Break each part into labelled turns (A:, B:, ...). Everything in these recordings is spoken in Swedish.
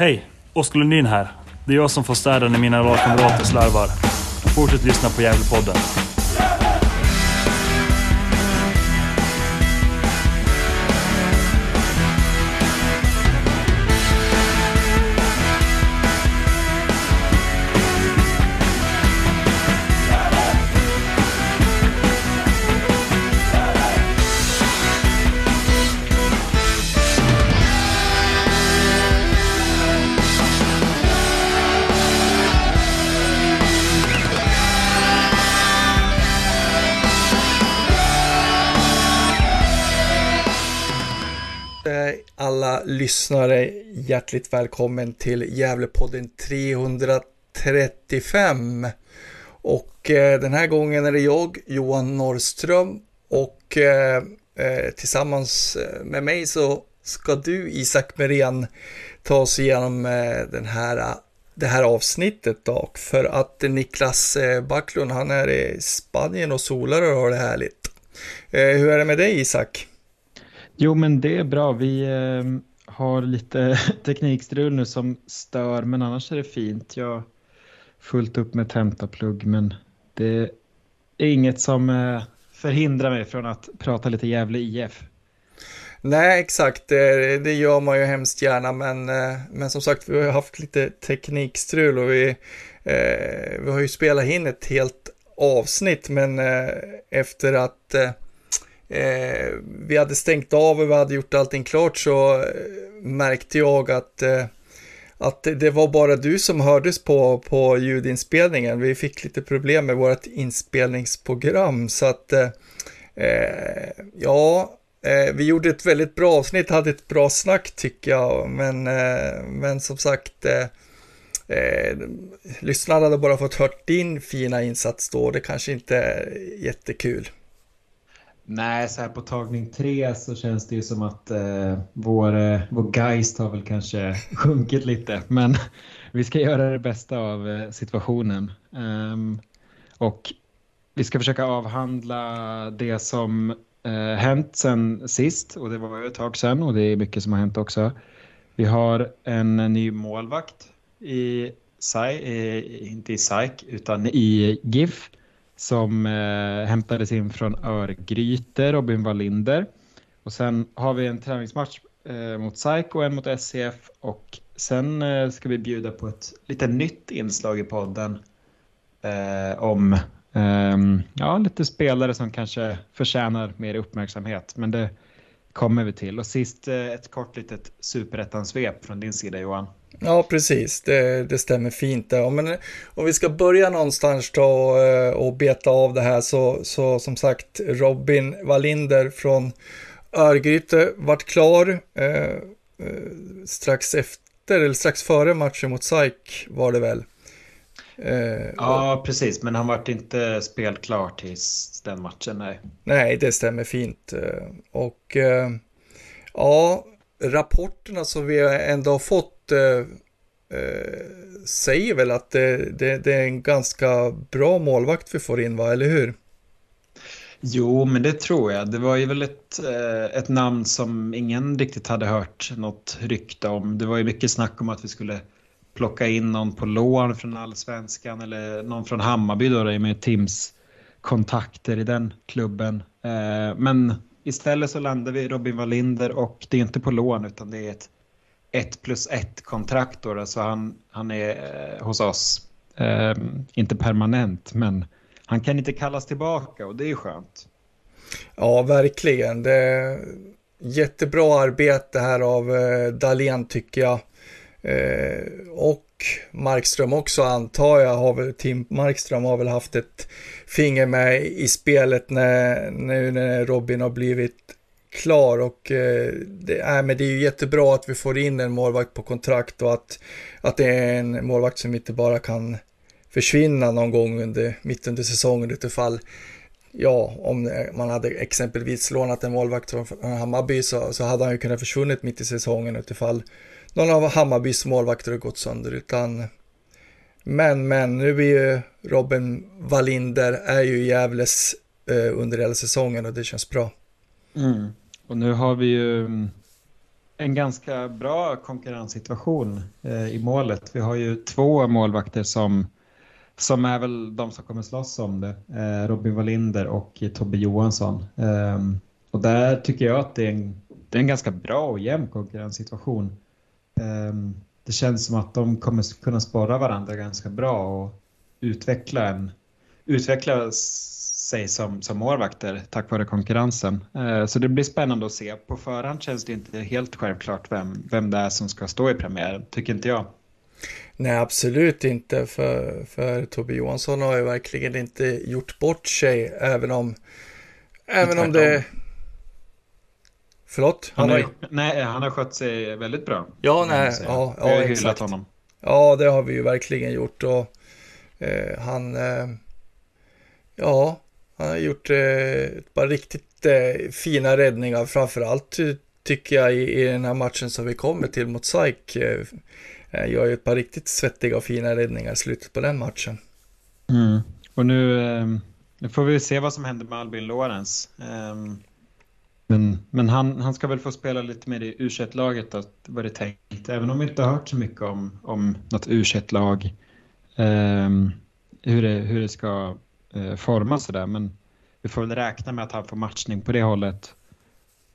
A: Hej! Oskar Lundin här. Det är jag som får städa när mina lagkamrater slarvar. Fortsätt lyssna på Gävlepodden.
B: Lyssnare hjärtligt välkommen till Gävlepodden 335. Och eh, den här gången är det jag, Johan Norrström, och eh, eh tillsammans eh, med mig så ska du, Isak Merén, ta oss igenom eh, den här, eh, det här avsnittet då. För att Niklas eh, Backlund, han är i Spanien och solar och har det härligt. hur är det med dig, Isak?
C: Jo, men det är bra. Vi har lite teknikstrul nu som stör, men annars är det fint. Jag har fullt upp med tentaplugg, men det är inget som eh, förhindrar mig från att prata lite Gävle IF.
B: Nej, exakt. Det, det, gör man ju hemskt gärna, men, eh, men som sagt, vi har haft lite teknikstrul och vi, eh, vi har ju spelat in ett helt avsnitt, men eh, efter att eh, eh, vi hade stängt av och vi hade gjort allting klart så eh, märkte jag att, eh, att det var bara du som hördes på, på ljudinspelningen. Vi fick lite problem med vårt inspelningsprogram så att eh, eh ja, eh, vi gjorde ett väldigt bra avsnitt, hade ett bra snack tycker jag, men, eh, men som sagt eh, eh, lyssnarna hade bara fått hört din fina insats då, det kanske inte är jättekul.
C: Nej, så här på tagning tre så känns det ju som att eh, vår, eh, vår geist har väl kanske sjunkit lite. Men vi ska göra det bästa av eh, situationen. Um, och vi ska försöka avhandla det som eh, hänt sen sist. Och det var ju ett tag sedan och det är mycket som har hänt också. Vi har en ny målvakt i SAI, eh, inte i SAIK utan i GIF som eh, hämtades in från Örgryte, Robin Wallinder. Och sen har vi en träningsmatch eh, mot SAIK och en mot SCF och sen eh, ska vi bjuda på ett lite nytt inslag i podden eh, om ehm, ja, lite spelare som kanske förtjänar mer uppmärksamhet. Men det kommer vi till. Och sist eh, ett kort litet superettan-svep från din sida Johan.
B: Ja, precis. Det, det stämmer fint. Där. Men om vi ska börja någonstans då eh, och beta av det här så, så som sagt Robin Wallinder från Örgryte vart klar eh, eh, strax efter, eller strax före matchen mot SAIK var det väl.
C: Eh, ja, och, precis, men han vart inte spelklar tills den matchen, nej.
B: Nej, det stämmer fint. Eh, och eh, ja, rapporterna som vi ändå har fått Eh, eh, säger väl att det, det, det, är en ganska bra målvakt vi får in, va? eller hur?
C: Jo, men det tror jag. Det var ju väl ett, eh, ett namn som ingen riktigt hade hört något rykte om. Det var ju mycket snack om att vi skulle plocka in någon på lån från allsvenskan eller någon från Hammarby då, det med Tims kontakter i den klubben. Eh, men istället så landade vi Robin Wallinder och det är inte på lån utan det är ett ett plus ett kontrakt då, så han, han är eh, hos oss. Eh, inte permanent, men han kan inte kallas tillbaka och det är skönt.
B: Ja, verkligen. Det är jättebra arbete här av eh, Dahlén tycker jag. Eh, och Markström också antar jag, har väl, Tim Markström har väl haft ett finger med i spelet när, nu när Robin har blivit klar och eh, det, är, men det är ju jättebra att vi får in en målvakt på kontrakt och att, att det är en målvakt som inte bara kan försvinna någon gång under, mitt under säsongen utifall ja, om man hade exempelvis lånat en målvakt från Hammarby så, så hade han ju kunnat försvunnit mitt i säsongen utifall någon av Hammarbys målvakter har gått sönder utan men, men nu blir ju Robin Wallinder är ju Gävles eh, under hela säsongen och det känns bra.
C: Mm. Och nu har vi ju mm, en ganska bra konkurrenssituation eh, i målet. Vi har ju två målvakter som, som är väl de som kommer slåss om det. Eh, Robin Wallinder och Tobbe Johansson. Eh, och där tycker jag att det är en, det är en ganska bra och jämn konkurrenssituation. Ehm, det känns som att de kommer kunna spara varandra ganska bra och utveckla, en, utvecklas sig som, som målvakter tack vare konkurrensen. Eh, så det blir spännande att se. På förhand känns det inte helt självklart vem, vem det är som ska stå i premiären, tycker inte jag.
B: Nej, absolut inte. För, för Tobbe Johansson har ju verkligen inte gjort bort sig, även om, även om det... Förlåt?
C: Han, han har, nej, han har skött sig väldigt bra.
B: Ja, nej, ja, ja, ja exakt. Honom. Ja, det har vi ju verkligen gjort och eh, han, eh, ja, han har gjort eh, ett par riktigt eh, fina räddningar, framförallt eh, tycker jag i, i den här matchen som vi kommer till mot SAIK. Eh, eh, gör ju ett par riktigt svettiga och fina räddningar i slutet på den matchen.
C: Mm. Och nu, eh, nu får vi se vad som händer med Albin Lorenz. Ehm, men, men han, han ska väl få spela lite mer i u laget då, var det tänkt. Även om vi inte har hört så mycket om, om något u lag um, ehm, hur, det, hur det ska eh, forma sådär. Men vi får väl räkna med att han får matchning på det hållet.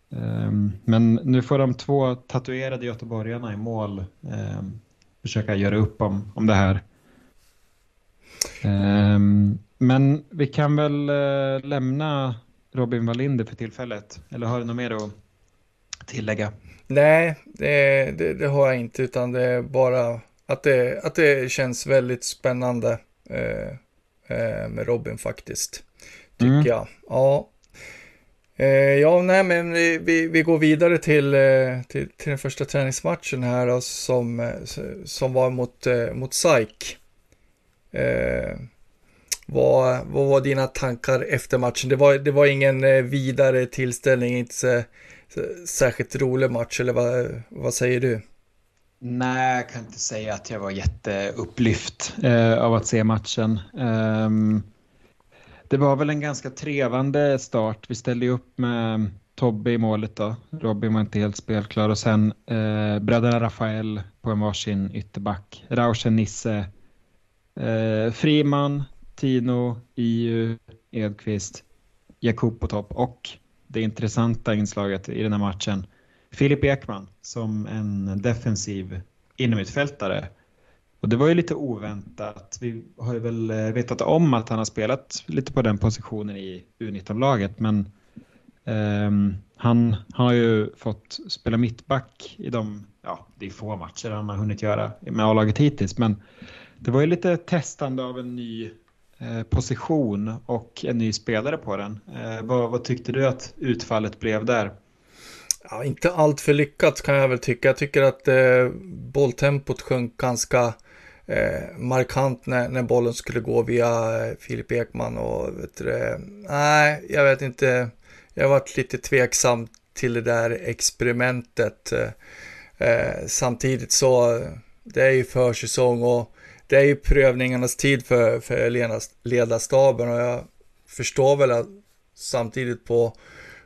C: Um, men nu får de två tatuerade göteborgarna i mål um, försöka göra upp om, om det här. Um, men vi kan väl uh, lämna Robin Wallinder för tillfället? Eller har du något mer att tillägga?
B: Nej, det, det, det, har jag inte, utan det är bara att det, att det känns väldigt spännande eh, med Robin faktiskt. Tycker mm. jag. Ja. Eh, ja, nej, men vi, vi går vidare till, eh, till, till den första träningsmatchen här då, som, eh, som var mot, mot SAIK. Vad, vad var dina tankar efter matchen? Det var, det var ingen eh, vidare tillställning, inte så, så, särskilt rolig match, eller vad, vad säger du?
C: Nej, jag kan inte säga att jag var jätteupplyft eh, av att se matchen. Um, det var väl en ganska trevande start. Vi ställde upp med Tobbe i målet då. Robin var inte helt spelklar och sen eh, bröderna Rafael på en varsin ytterback. Rauschen Nisse, eh, Friman, Tino, Iu, Edqvist, Jakob på topp och det intressanta inslaget i den här matchen, Filip Ekman som en defensiv innermittfältare. Och det var ju lite oväntat. Vi har ju väl eh, vetat om att han har spelat lite på den positionen i U19-laget, men um, han har ju fått spela mittback i de, ja, det är få matcher han har hunnit göra med A-laget hittills, men det var ju lite testande av en ny Eh, position och en ny spelare på den. Eh, vad, vad, tyckte du att utfallet blev där?
B: Ja, inte allt för lyckat kan jag väl tycka. Jag tycker att eh, bolltempot sjönk ganska eh, markant när, när bollen skulle gå via eh, Filip Ekman och vet du, eh, nej, jag vet inte. Jag har varit lite tveksam till det där experimentet. Eh, eh, samtidigt så, det är ju försäsong och det är ju prövningarnas tid för, för ledarstaben och jag förstår väl att samtidigt på,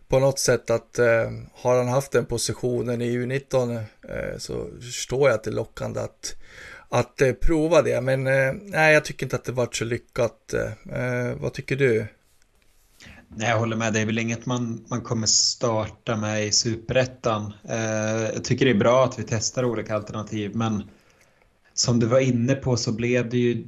B: på något sätt att eh, har han haft den positionen i U19 eh, så förstår jag att det är lockande att, att eh, prova det. Men eh, nej, jag tycker inte att det varit så lyckat. Eh, eh, vad tycker du?
C: Nej, jag håller med. Det är väl inget man, man kommer starta med i superettan. Eh, jag tycker det är bra att vi testar olika alternativ, men som du var inne på så blev det ju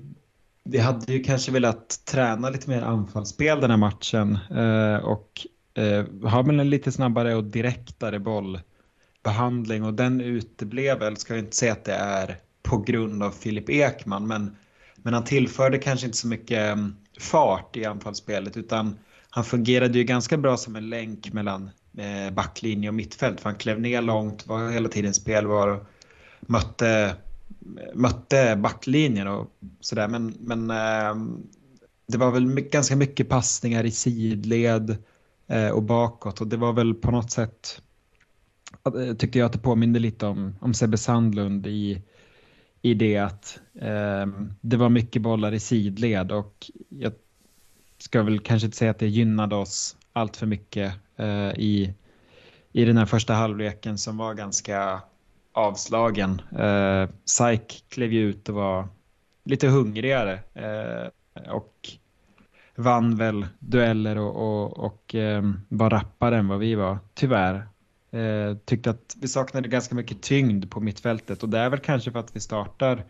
C: vi hade ju kanske velat träna lite mer anfallsspel den här matchen eh, och eh, har väl en lite snabbare och direktare bollbehandling och den uteblev väl, ska vi inte säga att det är på grund av Filip Ekman, men, men han tillförde kanske inte så mycket mm, fart i anfallsspelet utan han fungerade ju ganska bra som en länk mellan eh, backlinje och mittfält för han klev ner långt, var hela tiden spelvar och mötte mm, mötte backlinjen och sådär. Men, men eh, det var väl ganska mycket passningar i sidled eh, Eh, och bakåt och det var väl på något sätt eh, tyckte jag att det påminner lite om, om Sebbe Sandlund i, i det att eh, det var mycket bollar i sidled och jag ska väl kanske inte säga att det gynnade oss allt för mycket eh, i, i den här första halvleken som var ganska avslagen. Eh, Saik klev ju ut och var lite hungrigare eh, och vann väl dueller och, och, och eh, var rappare än vad vi var, tyvärr. Eh, tyckte att vi saknade ganska mycket tyngd på mittfältet och det är väl kanske för att vi startar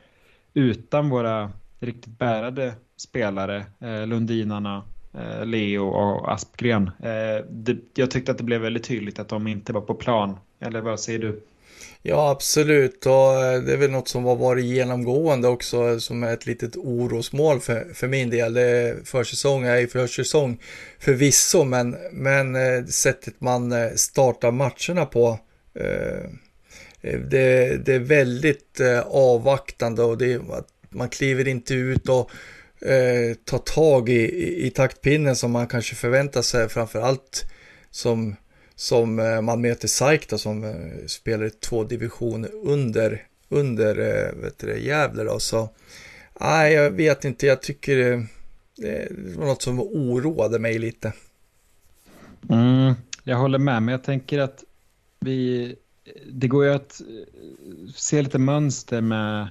C: utan våra riktigt bärade spelare, eh, Lundinarna, eh, Leo och Aspgren. Eh, det, jag tyckte att det blev väldigt tydligt att de inte var på plan. Eller vad säger du?
B: Ja, absolut. Och eh, det är väl något som har varit genomgående också eh, som är ett litet orosmål för, för min del. Försäsong är ju försäsong förvisso, men, men eh, sättet man startar matcherna på det, det är väldigt avvaktande och det, man kliver inte ut och tar tag i, i, i taktpinnen som man kanske förväntar sig framförallt som som eh, man möter SAIK då, som eh, spelar spelar två divisioner under, under eh, vet du, Gävle då. Så nej, jag vet inte, jag tycker det var något som oroade mig lite.
C: Mm, jag håller med, men jag tänker att vi, det går ju att se lite mönster med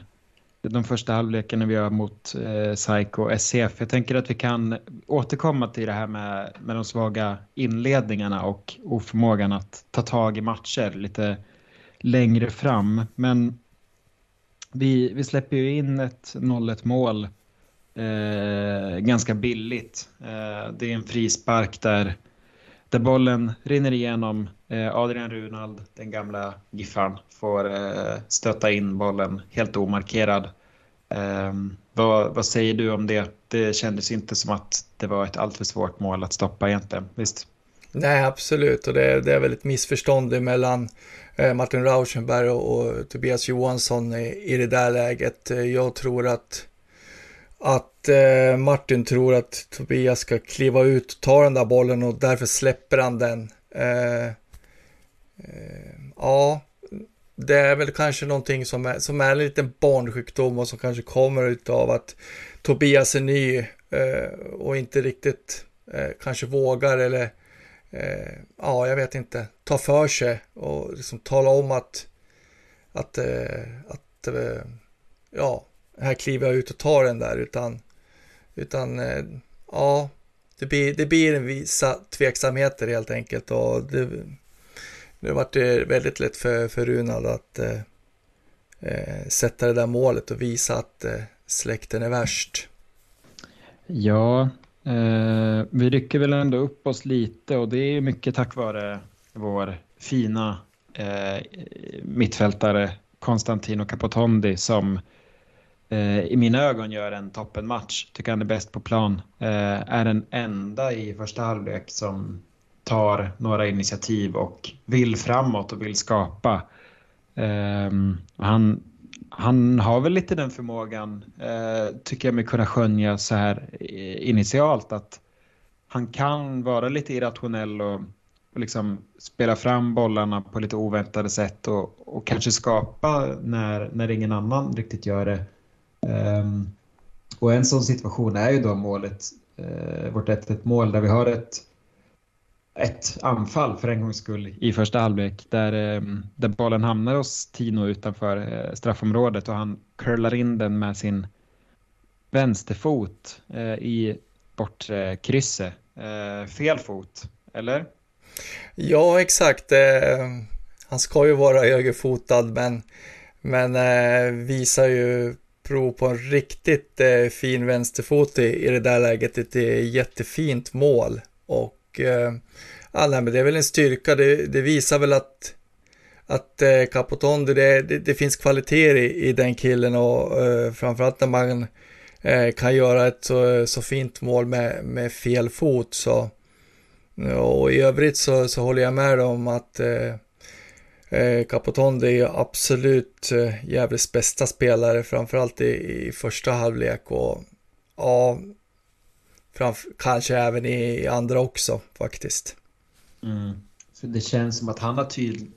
C: de första halvlekarna vi gör mot eh, SAIK och SCF. Jag tänker att vi kan återkomma till det här med, med de svaga inledningarna och oförmågan att ta tag i matcher lite längre fram. Men vi, vi släpper ju in ett 0-1 mål eh, ganska billigt. Eh, det är en frispark där, där bollen rinner igenom. Eh, Adrian Runald, den gamla Giffan, får eh, stöta in bollen helt omarkerad. Ehm, vad, vad, säger du om det? Det kändes inte som att det var ett alltför svårt mål att stoppa egentligen, visst?
B: Nej, absolut. Och det, det är väl ett missförstånd mellan eh, Martin Rauschenberg och, och, Tobias Johansson i, i det där läget. Jag tror att, att eh, Martin tror att Tobias ska kliva ut, ta den där bollen och därför släpper han den. Eh Eh, ja, det är väl kanske någonting som är, som är en liten barnsjukdom och som kanske kommer utav att Tobias är ny eh, och inte riktigt eh, kanske vågar eller eh, ja, jag vet inte, ta för sig och liksom tala om att att, eh, att eh, ja, här kliver jag ut och tar den där utan utan eh, ja, det blir, det blir en vissa tveksamheter helt enkelt och det, nu vart det väldigt lätt för, för Runad att eh, eh, sätta det där målet och visa att eh, släkten är värst.
C: Ja, eh, vi rycker väl ändå upp oss lite och det är mycket tack vare vår fina eh, mittfältare Konstantino Capotondi som eh, i mina ögon gör en toppenmatch. Tycker han är bäst på plan. Eh, är den enda i första halvlek som tar några initiativ och vill framåt och vill skapa. Um, han, han har väl lite den förmågan, uh, tycker jag mig kunna skönja så här eh, initialt, att han kan vara lite irrationell och, och liksom spela fram bollarna på lite oväntade sätt och, och kanske skapa när, när ingen annan riktigt gör det. Um, och en sån situation är ju då målet, uh, vårt 1-1 mål där vi har ett ett anfall för en gångs skull i första halvlek där, eh, där bollen hamnar hos Tino utanför eh, straffområdet och han curlar in den med sin vänsterfot eh, i bortre krysset. Fel fot, eller?
B: Ja, exakt. Han ska ju vara högerfotad men, men visar ju prov på en riktigt fin vänsterfot i, i det där läget. Ett jättefint mål och Eh, ja, nej, men det är väl en styrka. Det, det visar väl att, att eh, Capotondi, det, det, det, finns kvaliteter i, i den killen och eh, framförallt när man eh, kan göra ett så, så fint mål med, med fel fot. Så, och i övrigt så, så håller jag med om att eh, eh Capotondi är absolut eh, Gävles bästa spelare, framförallt i, i första halvlek och ja, Framför, kanske även i andra också faktiskt.
C: Mm. För det känns som att han har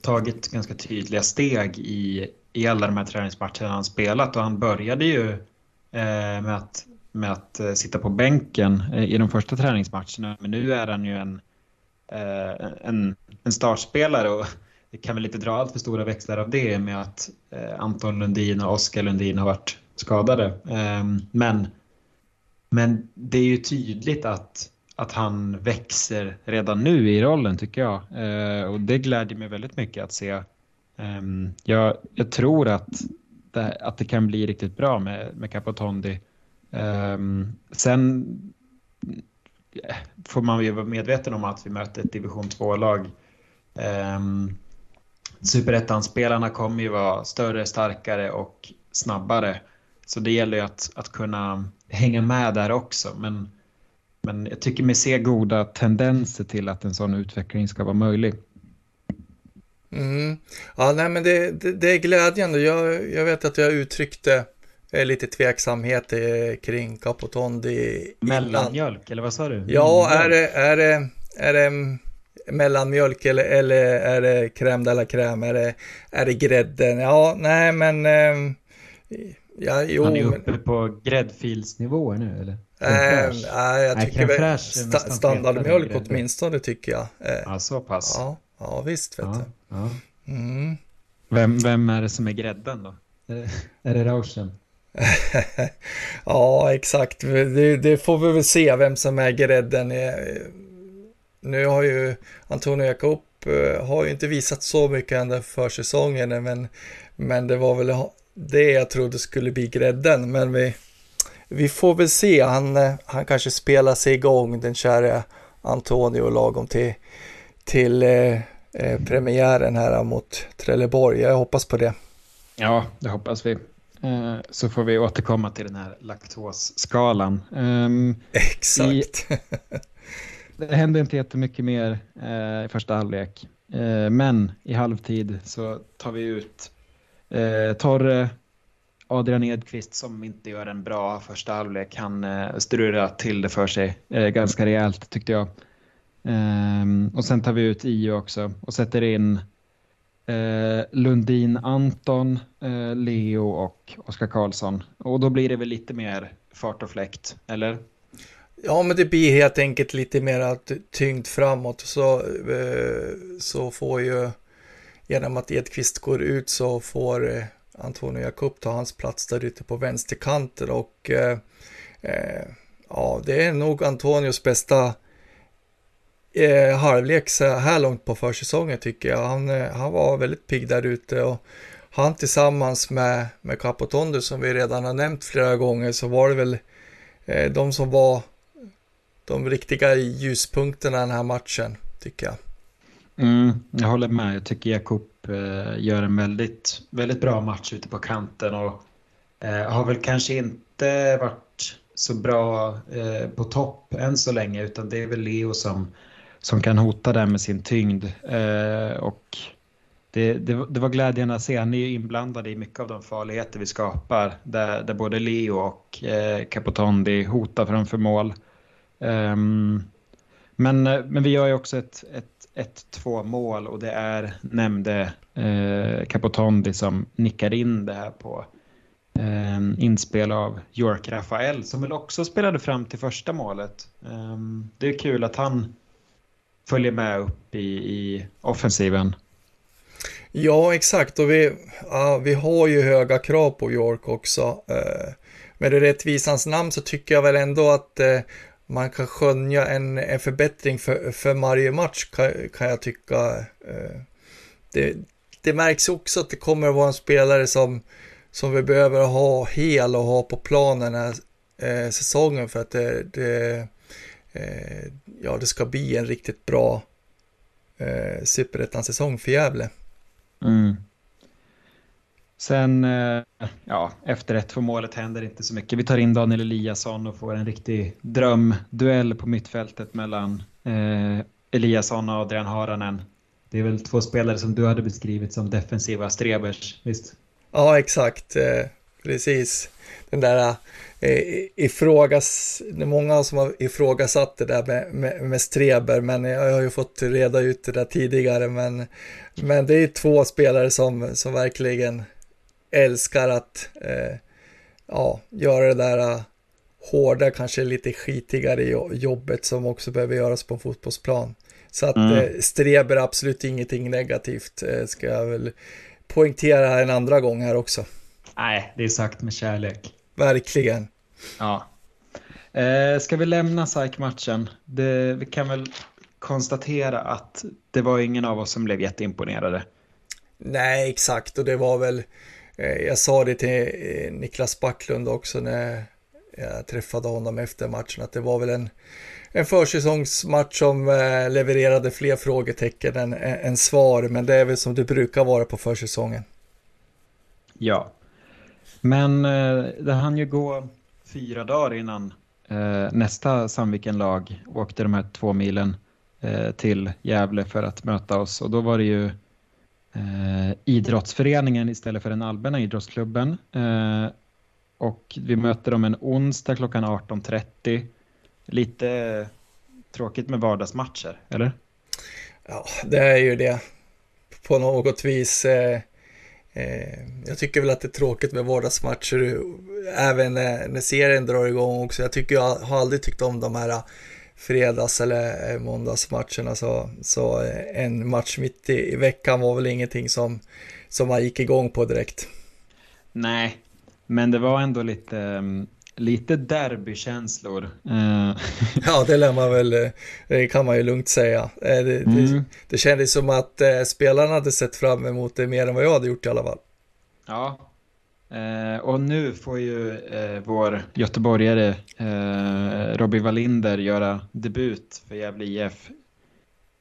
C: tagit ganska tydliga steg i, i alla de här träningsmatcherna han spelat och han började ju eh, med att, med att eh, sitta på bänken eh, i de första träningsmatcherna men nu är han ju en, eh, en, en startspelare och det kan väl inte dra allt för stora växlar av det med att eh, Anton Lundin och Oskar Lundin har varit skadade. Eh, men, men det är ju tydligt att, att han växer redan nu i rollen tycker jag. Eh, och det glädjer mig väldigt mycket att se. Eh, jag, jag tror att det, att det kan bli riktigt bra med, med Capotondi. Eh, sen får man ju vara medveten om att vi möter ett division 2-lag. Ehm, superettan-spelarna kommer ju vara större, starkare och snabbare. Så det gäller ju att, att kunna hänga med där också. Men, men jag tycker mig se goda tendenser till att en sån utveckling ska vara möjlig.
B: Mm. Ja, nej, men det, det, det, är glädjande. Jag, jag vet att jag uttryckte eh, lite tveksamhet eh, kring Capotondi.
C: Mellanmjölk, eller vad sa du?
B: Ja, är det, är det, är det mellanmjölk eller, eller är det crème de la crème? Är det, är det grädden? Ja, nej, men... Eh,
C: ja, jo, Han är uppe men... på gräddfilsnivåer nu, eller?
B: Äh, nej, jag tycker väl sta standardmjölk åtminstone tycker jag.
C: Ja, så pass.
B: Ja, ja visst vet
C: ja. du. Ja. Mm. Vem, vem är det som är grädden då? Är det, är det Rauschen?
B: ja, exakt. Det, det, får vi väl se vem som är grädden. Nu har ju Antonio Jakob eh, har ju inte visat så mycket ända för säsongen, men, men det var väl det jag trodde skulle bli grädden. Men vi, vi får väl se. Han, han kanske spelar sig igång, den kära Antonio, lagom till, till eh, eh, premiären här mot Trelleborg. Jag hoppas på det.
C: Ja, det hoppas vi. Eh, så får vi återkomma till den här laktosskalan. Um,
B: Exakt. I,
C: det hände inte jättemycket mer eh, i första halvlek. Eh, men i halvtid så tar vi ut eh, Torre, eh, Adrian Edqvist som inte gör en bra första halvlek. Han eh, strular till det för sig eh, ganska rejält tyckte jag. Eh, och sen tar vi ut Io också och sätter in eh, Lundin Anton, eh, Leo och Oskar Karlsson. Och då blir det väl lite mer fart och fläkt, eller?
B: Ja, men det blir helt enkelt lite mer tyngd framåt. Så, eh, så får ju, genom att Edqvist går ut så får eh, Antonio Jakob ta hans plats där ute på vänsterkanten och eh, eh, ja, det är nog Antonios bästa eh, halvlek så här långt på försäsongen tycker jag. Han, eh, han var väldigt pigg där ute och han tillsammans med, med Capotondo som vi redan har nämnt flera gånger så var det väl eh, de som var de riktiga ljuspunkterna den här matchen tycker jag.
C: Mm, jag håller med. Jag tycker Jakob eh, gör en väldigt, väldigt bra match ute på kanten och eh, har väl kanske inte varit så bra eh, på topp än så länge utan det är väl Leo som som kan hota där med sin tyngd. Eh, och det, det, det, var glädjande att se. Han är ju inblandad i mycket av de farligheter vi skapar. Där, där både Leo och eh, Capotondi hotar framför mål. Um, men, eh, men vi gör ju också ett, ett, ett två mål och det är nämnde eh, Capotondi som nickar in det här på eh, inspel av York Rafael som väl också spelade fram till första målet. Eh, det är kul att han följer med upp i, i offensiven.
B: Ja, exakt. Och vi, ja, vi har ju höga krav på York också. Eh, med det rättvisans namn så tycker jag väl ändå att eh, man kan skönja en, en förbättring för, för varje match kan, kan jag tycka. Eh. Det, det märks också att det kommer att vara en spelare som, som vi behöver ha hel och ha på planen den här eh, säsongen för att det, det eh, ja, det ska bli en riktigt bra eh, superettan-säsong för Gävle.
C: Mm. Sen, eh, ja, efter 1-2 målet händer inte så mycket. Vi tar in Daniel Eliasson och får en riktig drömduell på mittfältet mellan eh, Eliasson och Adrian Haranen. Det är väl två spelare som du hade beskrivit som defensiva strebers, visst?
B: Ja, exakt. Eh, precis. Den där eh, ifrågas, det är många som har ifrågasatt det där med, med, med Streber, men jag har ju fått reda ut det där tidigare, men, men det är två spelare som, som verkligen älskar att eh, ja, göra det där uh, hårda, kanske lite skitigare jobbet som också behöver göras på en fotbollsplan. Så att mm. eh, Streber absolut ingenting negativt, eh, ska jag väl poängtera en andra gång här också.
C: Nej, det är sagt med kärlek.
B: Verkligen.
C: Ja. Eh, ska vi lämna SAIK-matchen? Vi kan väl konstatera att det var ingen av oss som blev jätteimponerade.
B: Nej, exakt. Och det var väl, eh, Eh, jag sa det till eh, Niklas Backlund också när jag träffade honom efter matchen, att det var väl en, en försäsongsmatch som eh, levererade fler frågetecken än, än svar, men det är väl som det brukar vara på försäsongen.
C: Ja, men det hann ju gå fyra dagar innan nästa Sandviken-lag åkte de här två milen till Gävle för att möta oss och då var det ju eh, idrottsföreningen istället för den allmänna idrottsklubben. Eh, och vi möter dem en onsdag klockan 18.30. Lite tråkigt med vardagsmatcher, eller?
B: Ja, det är ju det. På något vis. Eh, eh, jag tycker väl att det är tråkigt med vardagsmatcher, även när, när serien drar igång också. Jag tycker jag har aldrig tyckt om de här fredags eller eh, måndagsmatcherna så, så eh, en match mitt i, i veckan var väl ingenting som, som man gick igång på direkt.
C: Nej, men det var ändå lite, mm, lite derbykänslor. Uh.
B: ja, det lär man väl, det kan man ju lugnt säga. Det, mm. det, det kändes som att spelarna hade sett fram emot det mer än vad jag hade gjort i alla fall.
C: Ja, Eh, och nu får ju eh, vår göteborgare eh, Robin Wallinder göra debut för Gävle IF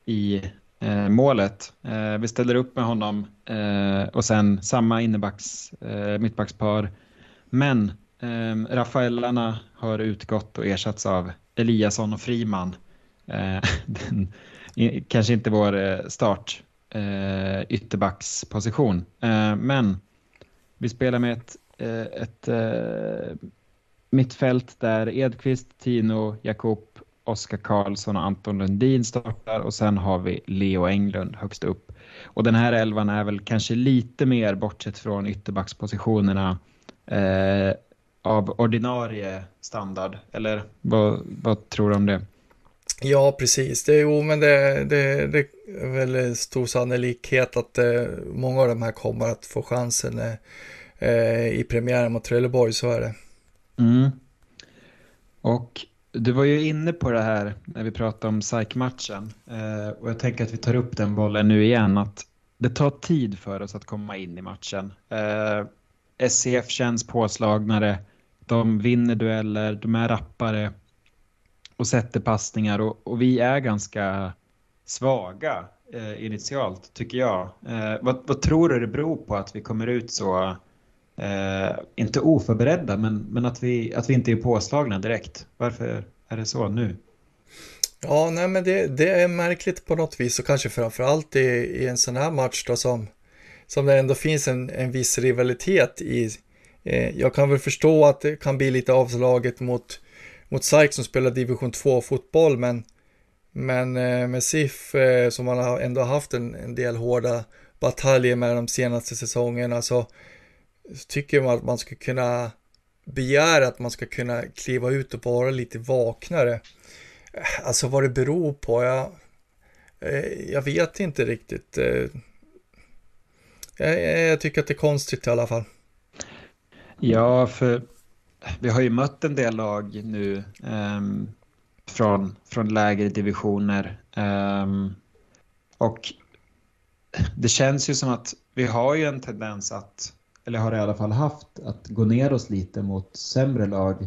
C: i eh, målet. Eh, vi ställer upp med honom eh, och sen samma innebacks, eh, mittbackspar. Men eh, Rafaellarna har utgått och ersatts av Eliasson och Friman. Eh, den, kanske inte vår eh, start eh, ytterbacksposition, men vi spelar med ett, eh, ett, ett mittfält där Edqvist, Tino, Jakob, Oskar Karlsson och Anton Lundin startar och sen har vi Leo Englund högst upp. Och den här elvan är väl kanske lite mer bortsett från ytterbackspositionerna eh, av ordinarie standard. Eller vad, vad tror du om det?
B: Ja, precis. Det, jo, men det, det, det väl stor sannolikhet att eh, många av de här kommer att få chansen eh, eh, i premiären mot Trelleborg, så är det.
C: Mm. Och du var ju inne på det här när vi pratade om SAIK-matchen eh, och jag tänker att vi tar upp den bollen nu igen, att det tar tid för oss att komma in i matchen. Eh, SCF känns påslagnare, de vinner dueller, de är rappare och sätter passningar och, och vi är ganska svaga eh, initialt tycker jag. Eh, vad, vad, tror du det beror på att vi kommer ut så, eh, inte oförberedda, men, men att, vi, att vi inte är påslagna direkt? Varför är det så nu?
B: Ja, nej men det, det är märkligt på något vis och kanske framförallt i, i en sån här match då som, som det ändå finns en, en viss rivalitet i. Eh, jag kan väl förstå att det kan bli lite avslaget mot mot SAIK som spelar division 2 fotboll men, men eh, med SIF eh, som man har ändå haft en, en del hårda bataljer med de senaste säsongerna så, tycker man att man ska kunna begära att man ska kunna kliva ut och vara lite vaknare. Eh, alltså vad det beror på, jag, jag vet inte riktigt. Jag, jag tycker att det är konstigt i alla fall.
C: Ja, för vi har ju mött en del lag nu um, från, från lägre divisioner. Um, och det känns ju som att vi har ju en tendens att, eller har i alla fall haft, att gå ner oss lite mot sämre lag.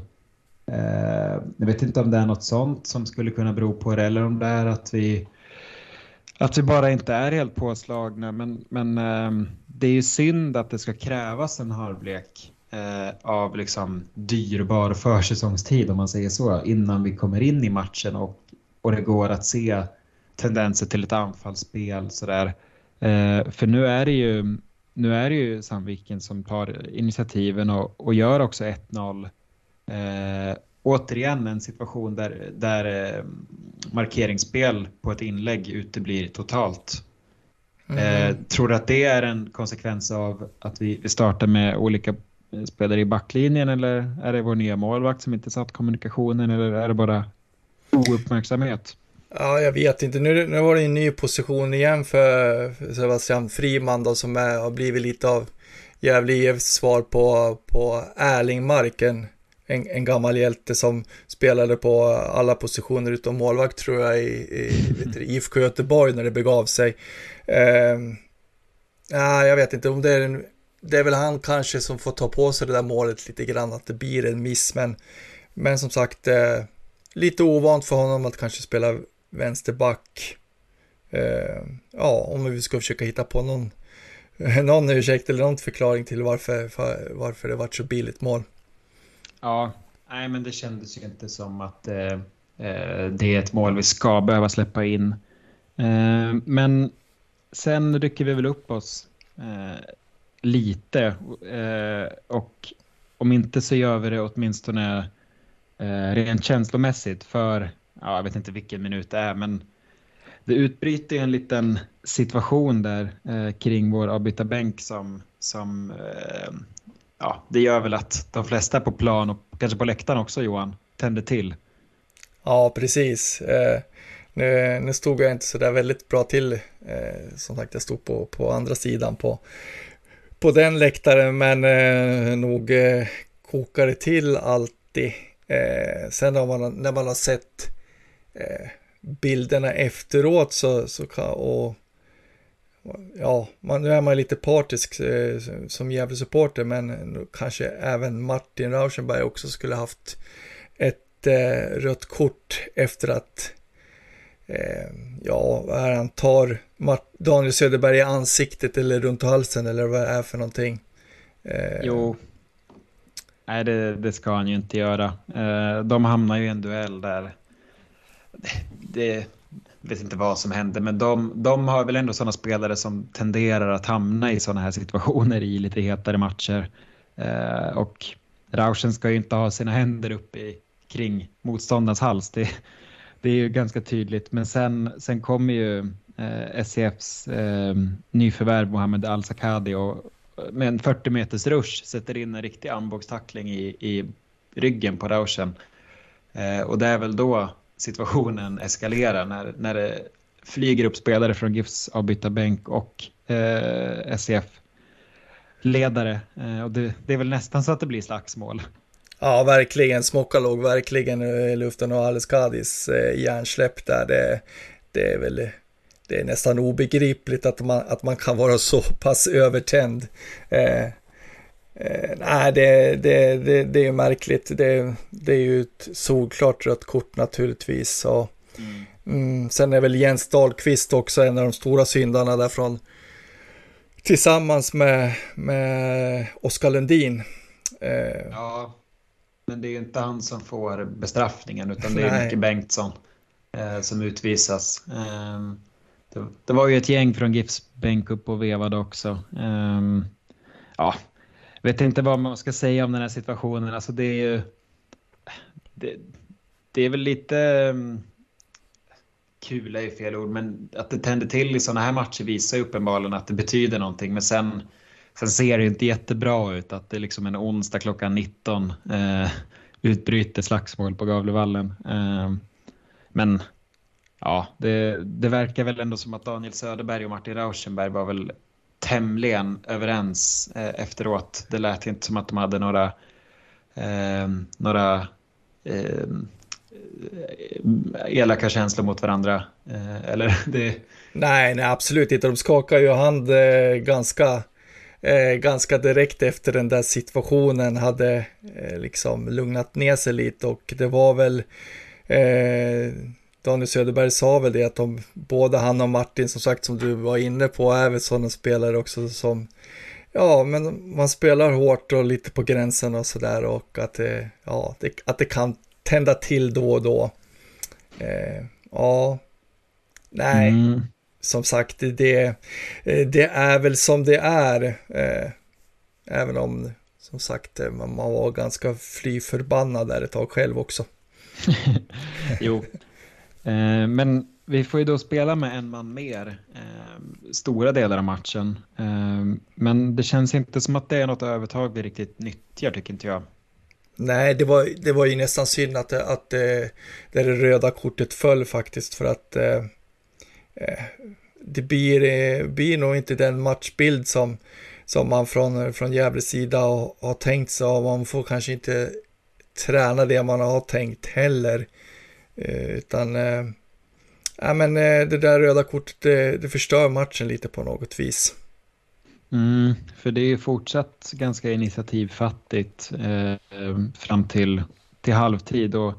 C: Uh, jag vet inte om det är något sånt som skulle kunna bero på det eller om det är att vi att vi bara inte är helt påslagna. Men, men um, det är ju synd att det ska krävas en halvlek av liksom dyrbar försäsongstid om man säger så innan vi kommer in i matchen och, och det går att se tendenser till ett anfallsspel sådär. Eh, för nu är det ju nu är det ju Sandviken som tar initiativen och, och gör också 1-0. Eh, återigen en situation där, där eh, markeringsspel på ett inlägg uteblir totalt. Mm. Eh, tror du att det är en konsekvens av att vi, vi startar med olika spelare i backlinjen eller är det vår nya målvakt som inte satt kommunikationen eller är det bara ouppmärksamhet?
B: Ja, jag vet inte. Nu, nu var det en ny position igen för Sebastian Friman då, som är, har blivit lite av Gävle IFs svar på, på Erling Marken. En, en, gammal hjälte som spelade på alla positioner utom målvakt tror jag i, i IFK Göteborg när det begav sig. Eh, ja, jag vet inte om det är en, det är väl han kanske som får ta på sig det där målet lite grann, att det blir en miss, men, men som sagt, eh, lite ovant för honom att kanske spela vänsterback. Eh, ja, om vi ska försöka hitta på någon, någon ursäkt eller någon förklaring till varför, för, varför det vart så billigt mål.
C: Ja, nej men det kändes ju inte som att eh, eh det är ett mål vi ska behöva släppa in. Eh, men sen rycker vi väl upp oss eh, lite eh, och om inte så gör vi det åtminstone eh, rent känslomässigt för ja, jag vet inte vilken minut det är, men det utbryter en liten situation där eh, kring vår avbytarbänk som, som eh, ja, det gör väl att de flesta på plan och kanske på läktaren också Johan tänder till.
B: Ja, precis. Eh, nu, nu stod jag inte så där väldigt bra till. Eh, som sagt, jag stod på, på andra sidan på, på den läktaren, men eh, nog eh, kokar det till alltid. Eh, sen när man, när man har sett eh, bilderna efteråt så, så kan, och ja, man, nu är man lite partisk eh, som Gävle-supporter, men eh, kanske även Martin Rauschenberg också skulle haft ett eh, rött kort efter att eh, ja, vad är han tar Mart Daniel Söderberg i ansiktet eller runt halsen eller vad det är för någonting.
C: Eh, jo, nej det, det, ska han ju inte göra. Eh, de hamnar ju i en duell där det vet inte vad som hände, men de, de har väl ändå sådana spelare som tenderar att hamna i sådana här situationer i lite hetare matcher. Eh, och Rauschen ska ju inte ha sina händer uppe i, kring motståndarens hals. Det, det är ju ganska tydligt, men sen, sen kommer ju eh, SCFs eh, nyförvärv Mohamed Al-Sakadi och eh, med en 40 meters rush sätter in en riktig armbågstackling i, i ryggen på Rauschen. Eh, och det är väl då situationen eskalerar när, när det flyger upp spelare från GIFs avbytarbänk och eh, SCF-ledare. Eh, och det, det, är väl nästan så att det blir slagsmål.
B: Ja, verkligen. Smocka låg verkligen i luften och Alice Kadis eh, hjärnsläpp där. Det, det är väl det är nästan obegripligt att man, att man kan vara så pass övertänd. Eh, Eh, nej, det, det, det, det är märkligt. Det, det är ju ett solklart rött kort naturligtvis. Och, mm. Mm, sen är väl Jens Dahlqvist också en av de stora syndarna därifrån. Tillsammans med, med Oskar Lundin.
C: Eh, ja, men det är ju inte han som får bestraffningen utan det är Micke Bengtsson eh, som utvisas. Eh, det, det, var ju ett gäng från GIFs bänk upp och vevade också. Ehm, ja, vet inte vad man ska säga om den här situationen. Alltså det är ju... Det, det är väl lite... Um, kul är ju fel ord, men att det tänder till i sådana här matcher visar ju uppenbarligen att det betyder någonting. Men sen, sen ser det inte jättebra ut att det är liksom en onsdag klockan 19 eh, utbryter slagsmål på Gavlevallen. Eh, men ja, det, det verkar väl ändå som att Daniel Söderberg och Martin Rauschenberg var väl tämligen överens eh, efteråt. Det lät inte som att de hade några, eh, några eh, elaka känslor mot varandra. Eh, eller det...
B: Nej, nej, absolut inte. De skakar ju hand eh, ganska, eh, ganska direkt efter den där situationen, hade eh, liksom lugnat ner sig lite och det var väl eh, Daniel Söderberg sa väl det att de, både han och Martin som sagt som du var inne på är väl sådana spelare också som Ja, men man spelar hårt och lite på gränsen och sådär och att det, ja, det, att det kan tända till då och då. Eh, ja, nej, mm som sagt, det, det är väl som det är. Eh, även om, som sagt, man var ganska fly förbannad där ett tag själv också.
C: jo, Eh, men vi får ju då spela med en man mer eh, stora delar av matchen. Eh, men det känns inte som att det är något övertag vi riktigt nyttjar tycker inte jag.
B: Nej, det var, det var ju nästan synd att, det, att det, det röda kortet föll faktiskt för att eh, eh det blir, eh, blir nog inte den matchbild som, som man från, från Gävles sida har, har tänkt sig och man får kanske inte träna det man har tänkt heller. Eh, utan eh, ja, men, det där röda kortet det, det förstör matchen lite på något vis.
C: Mm, för det är fortsatt ganska initiativfattigt eh, fram till, till halvtid och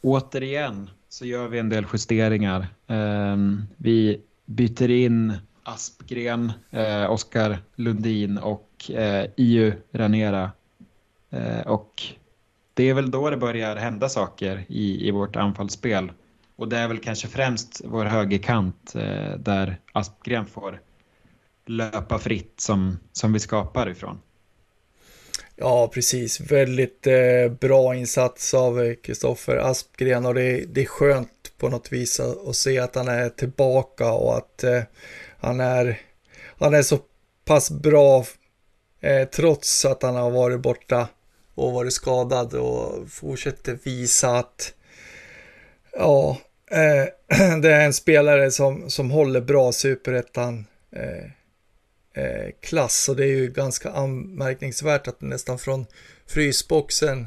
C: återigen så gör vi en del justeringar. Ehm, vi byter in Aspgren, eh, Oskar Lundin och eh, Iu Ranera. Eh, och det är väl då det börjar hända saker i, i vårt anfallsspel. Och det är väl kanske främst vår högerkant eh, där Aspgren får löpa fritt som, som vi skapar ifrån.
B: Ja, precis. Väldigt eh, bra insats av eh, Kristoffer Aspgren och det, det, är skönt på något vis att, att, se att han är tillbaka och att eh, han, är, han är så pass bra eh, trots att han har varit borta och varit skadad och fortsätter visa att ja, eh, det är en spelare som, som håller bra superettan eh, eh, klass och det är ju ganska anmärkningsvärt att nästan från frysboxen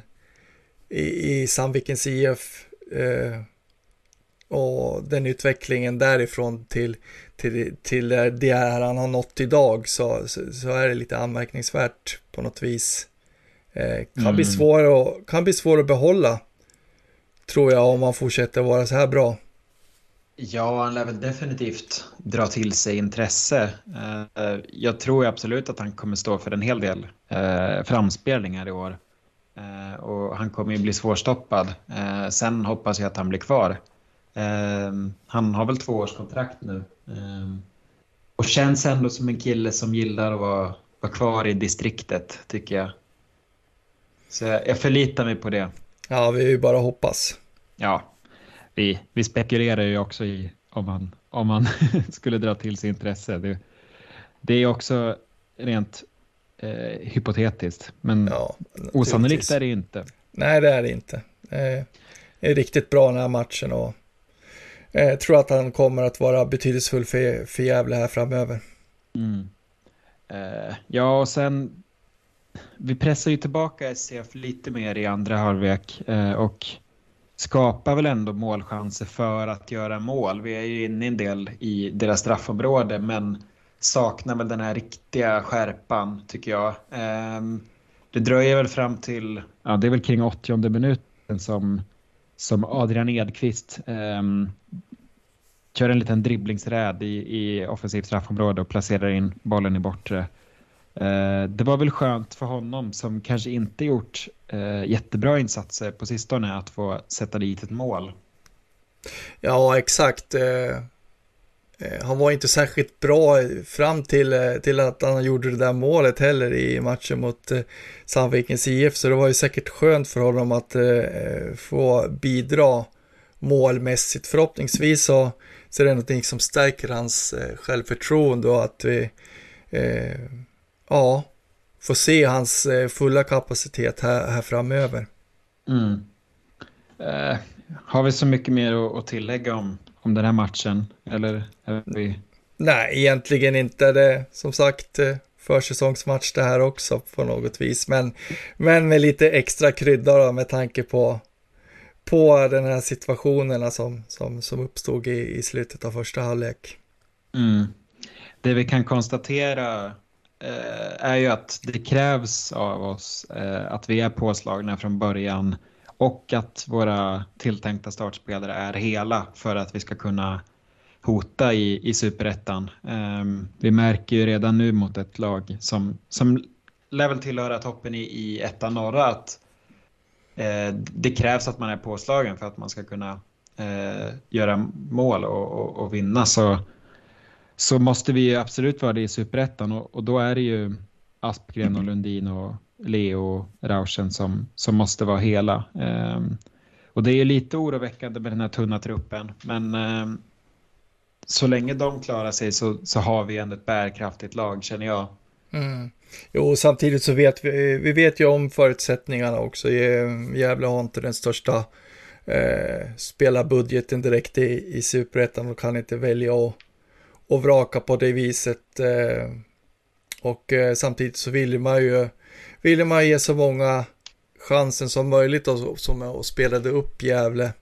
B: i, i Sandvikens IF eh, och den utvecklingen därifrån till, till, till det han har nått idag så, så, så är det lite anmärkningsvärt på något vis. Eh, kan, mm. bli svår att, kan bli svår att behålla, tror jag, om man fortsätter vara så här bra.
C: Ja, han lär väl definitivt dra till sig intresse. Eh, jag tror absolut att han kommer stå för en hel del eh, framspelningar i år. Eh, och han kommer ju bli svårstoppad. Sen hoppas jag att han blir kvar. Han har väl två års kontrakt nu. Och känns ändå som en kille som gillar att vara, vara kvar i distriktet, tycker jag. Så jag förlitar mig på det.
B: Ja, vi är ju bara hoppas.
C: Ja, vi, vi spekulerar ju också i om man, om man skulle dra till sig intresse. Det, det är också rent eh, hypotetiskt, men ja, osannolikt är det inte.
B: Nej, det är det inte. Eh, det är riktigt bra den här matchen och jag eh, tror att han kommer att vara betydelsefull för, för Gävle här framöver.
C: Mm. Eh, ja, och sen vi pressar ju tillbaka SCF lite mer i andra halvlek eh, och skapar väl ändå målchanser för att göra mål. Vi är ju inne en del i deras straffområde men saknar väl den här riktiga skärpan tycker jag. Ehm, det dröjer väl fram till, ja det är väl kring 80 minuten som, som Adrian Edqvist um, kör en liten dribblingsräd i, i offensivt straffområde och placerar in bollen i bortre. Eh, det var väl skönt för honom som kanske inte gjort eh, jättebra insatser på sistone att få sätta dit ett mål.
B: Ja, exakt. Eh, han var inte särskilt bra fram till, till att han gjorde det där målet heller i matchen mot Sandvikens IF, så det var ju säkert skönt för honom att få bidra målmässigt. Förhoppningsvis så, så är det någonting som stärker hans självförtroende och att vi ja, få se hans eh, fulla kapacitet här, här framöver.
C: Mm. Eh, har vi så mycket mer att, tillägga om, om den här matchen? Eller är vi...
B: Nej, egentligen inte. Det som sagt eh, försäsongsmatch det här också på något vis. Men, men med lite extra krydda då, med tanke på, på den här situationerna som, som, som uppstod i, i slutet av första halvlek.
C: Mm. Det vi kan konstatera Eh, är ju att det krävs av oss eh, att vi är påslagna från början och att våra tilltänkta startspelare är hela för att vi ska kunna hota i, i superettan. Um, vi märker ju redan nu mot ett lag som, som lär väl tillhöra toppen i, i ettan norra att uh, det krävs att man är påslagen för att man ska kunna uh, göra mål och, och, och vinna. Så så måste vi absolut vara det i superettan och, och då är det ju Aspgren och Lundin och Leo Rauschen som, som måste vara hela. Um, och det är lite oroväckande med den här tunna truppen, men um, så länge de klarar sig så, så har vi ändå ett bärkraftigt lag känner jag.
B: Mm. Jo, samtidigt så vet vi, vi vet ju om förutsättningarna också. Gävle har inte den största eh, spelarbudgeten direkt i, i superettan och kan inte välja att, och vraka på det viset. Eh, och eh, samtidigt så vill man ju vill man ge så många chansen som möjligt och, som och spelade upp Gävle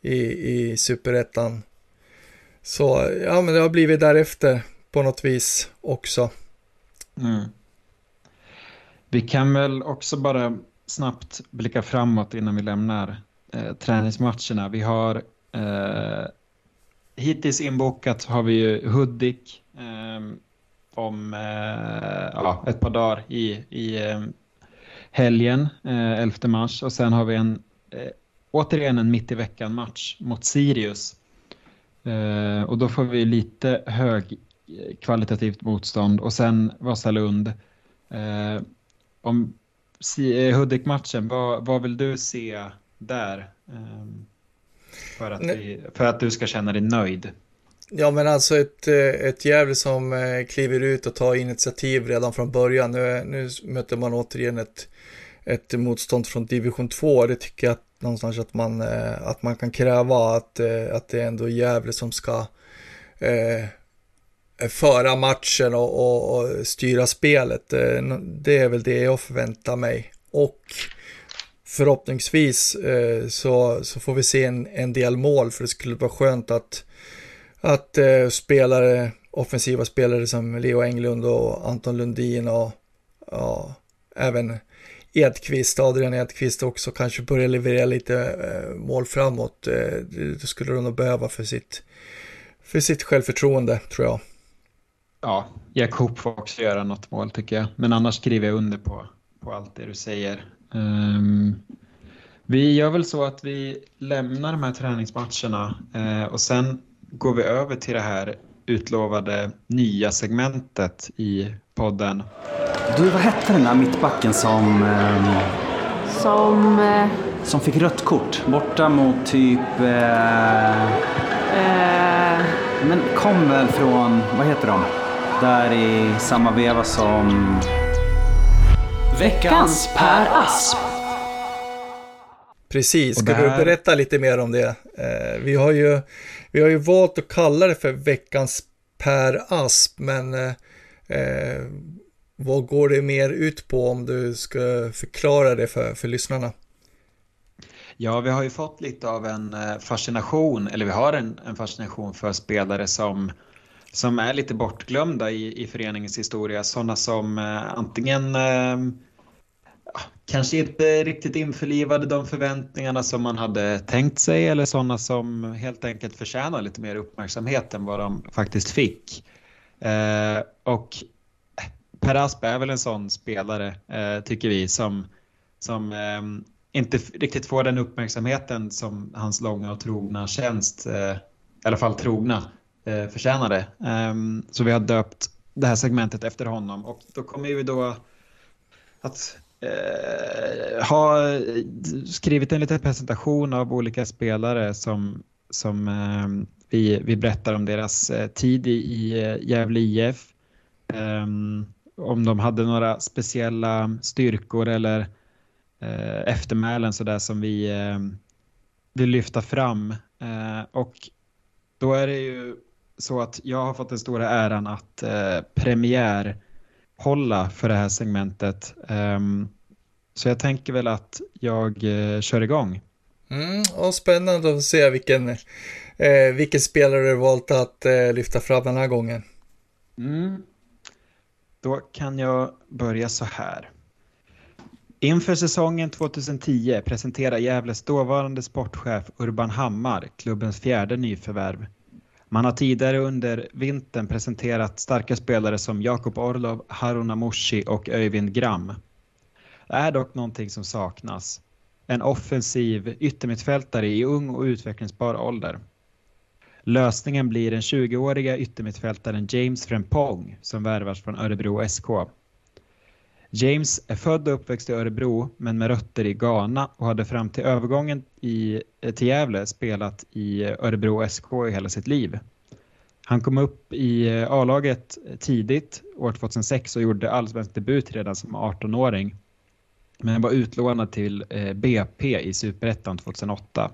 B: i, i superettan. Så ja, men det har blivit därefter på något vis också. Mm.
C: Vi kan väl också bara snabbt blicka framåt innan vi lämnar eh, träningsmatcherna. Vi har eh, hittills inbokat har vi ju Hudik eh, om eh, ja, ett par dagar i, i eh, helgen, eh, 11 mars. Och sen har vi en, eh, återigen en mitt i veckan match mot Sirius. Eh, och då får vi lite hög eh, kvalitativt motstånd och sen Vasalund. Eh, om eh, Hudik-matchen, vad, vad vill du se där? Eh, för, att vi, för att du ska känna dig nöjd?
B: Ja men alltså ett, eh, ett Gävle som eh, kliver ut och tar initiativ redan från början. Nu, nu möter man återigen ett, ett motstånd från division 2. Det tycker jag att, någonstans att man, att man kan kräva att, att det är ändå Gävle som ska eh, föra matchen och, och, och, styra spelet. Eh, det är väl det jag förväntar mig. Och förhoppningsvis eh, så, så får vi se en, en del mål för det skulle vara skönt att, att eh, spelare, offensiva spelare som Leo Englund och Anton Lundin och ja, även Edqvist, Adrian Edqvist också kanske börjar leverera lite eh, mål framåt. Eh, det skulle de nog behöva för sitt, för sitt självförtroende tror jag.
C: Ja, Jakob får också göra något mål tycker jag. Men annars skriver jag under på, på allt det du säger. Um, vi gör väl så att vi lämnar de här träningsmatcherna uh, och sen går vi över till det här utlovade nya segmentet i podden.
D: Du, vad hette den där mittbacken som... Um,
E: som... Uh,
D: som fick rött kort borta mot typ... Uh, men kom väl från, vad heter de? där i samma veva som...
E: Veckans Per Asp.
B: Precis, ska där... du berätta lite mer om det? Eh, vi, har ju, vi har ju valt att kalla det för veckans Per Asp, men eh, eh, vad går det mer ut på om du ska förklara det för, för lyssnarna?
C: Ja, vi har ju fått lite av en eh, fascination, eller vi har en, en fascination för spelare som som är lite bortglömda i, i föreningens historia. Sådana som eh, antingen eh, kanske inte riktigt införlivade de förväntningarna som man hade tänkt sig eller sådana som helt enkelt förtjänar lite mer uppmärksamhet än vad de faktiskt fick. Eh, och Per Asp är väl en sån spelare, eh, tycker vi, som, som eh, inte riktigt får den uppmärksamheten som hans långa och trogna tjänst, eh, i alla fall trogna, eh, förtjänade. Ehm, så vi har döpt det här segmentet efter honom och då kommer vi då att eh, har skrivit en liten presentation av olika spelare som, som eh, vi, vi berättar om deras eh, tid i, i eh, Gävle IF. Eh, om de hade några speciella styrkor eller eh, eftermälen sådär som vi eh, vill lyfta fram. Eh, och då är det ju så att jag har fått den stora äran att eh, premiärhålla för det här segmentet. Um, så jag tänker väl att jag eh, kör igång.
B: Mm, och spännande att se vilken, eh, vilken spelare du valt att eh, lyfta fram den här gången.
C: Mm. Då kan jag börja så här. Inför säsongen 2010 presenterar Gävles dåvarande sportchef Urban Hammar klubbens fjärde nyförvärv man har tidigare under vintern presenterat starka spelare som Jakob Orlov, Haruna Moshi och Öyvind Gram. Det är dock någonting som saknas. En offensiv yttermittfältare i ung och utvecklingsbar ålder. Lösningen blir den 20-åriga yttermittfältaren James Frempong som värvas från Örebro SK. James är född och uppväxt i Örebro men med rötter i Ghana och hade fram till övergången i, eh, till Gävle spelat i eh, Örebro SK i hela sitt liv. Han kom upp i eh, A-laget tidigt, år 2006, och gjorde allsvensk debut redan som 18-åring. Men var utlånad till BP i Superettan 2008.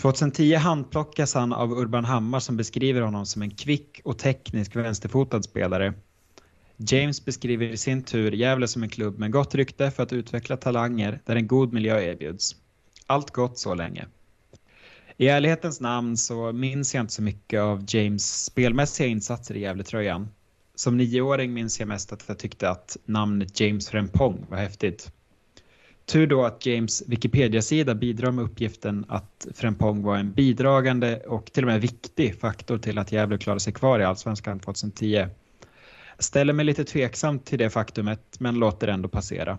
C: 2010 handplockas han av Urban Hammar som beskriver honom som en kvick och teknisk vänsterfotad spelare. James beskriver i sin tur Gävle som en klubb med gott rykte för att utveckla talanger där en god miljö erbjuds. Allt gott så länge. I ärlighetens namn så minns jag inte så mycket av James spelmässiga insatser i Gävletröjan. Som nioåring minns jag mest att jag tyckte att namnet James Frempong var häftigt. Tur då att James Wikipedia-sida bidrar med uppgiften att Frempong var en bidragande och till och med viktig faktor till att Gävle klarade sig kvar i Allsvenskan 2010. Ställer mig lite tveksam till det faktumet men låter ändå passera.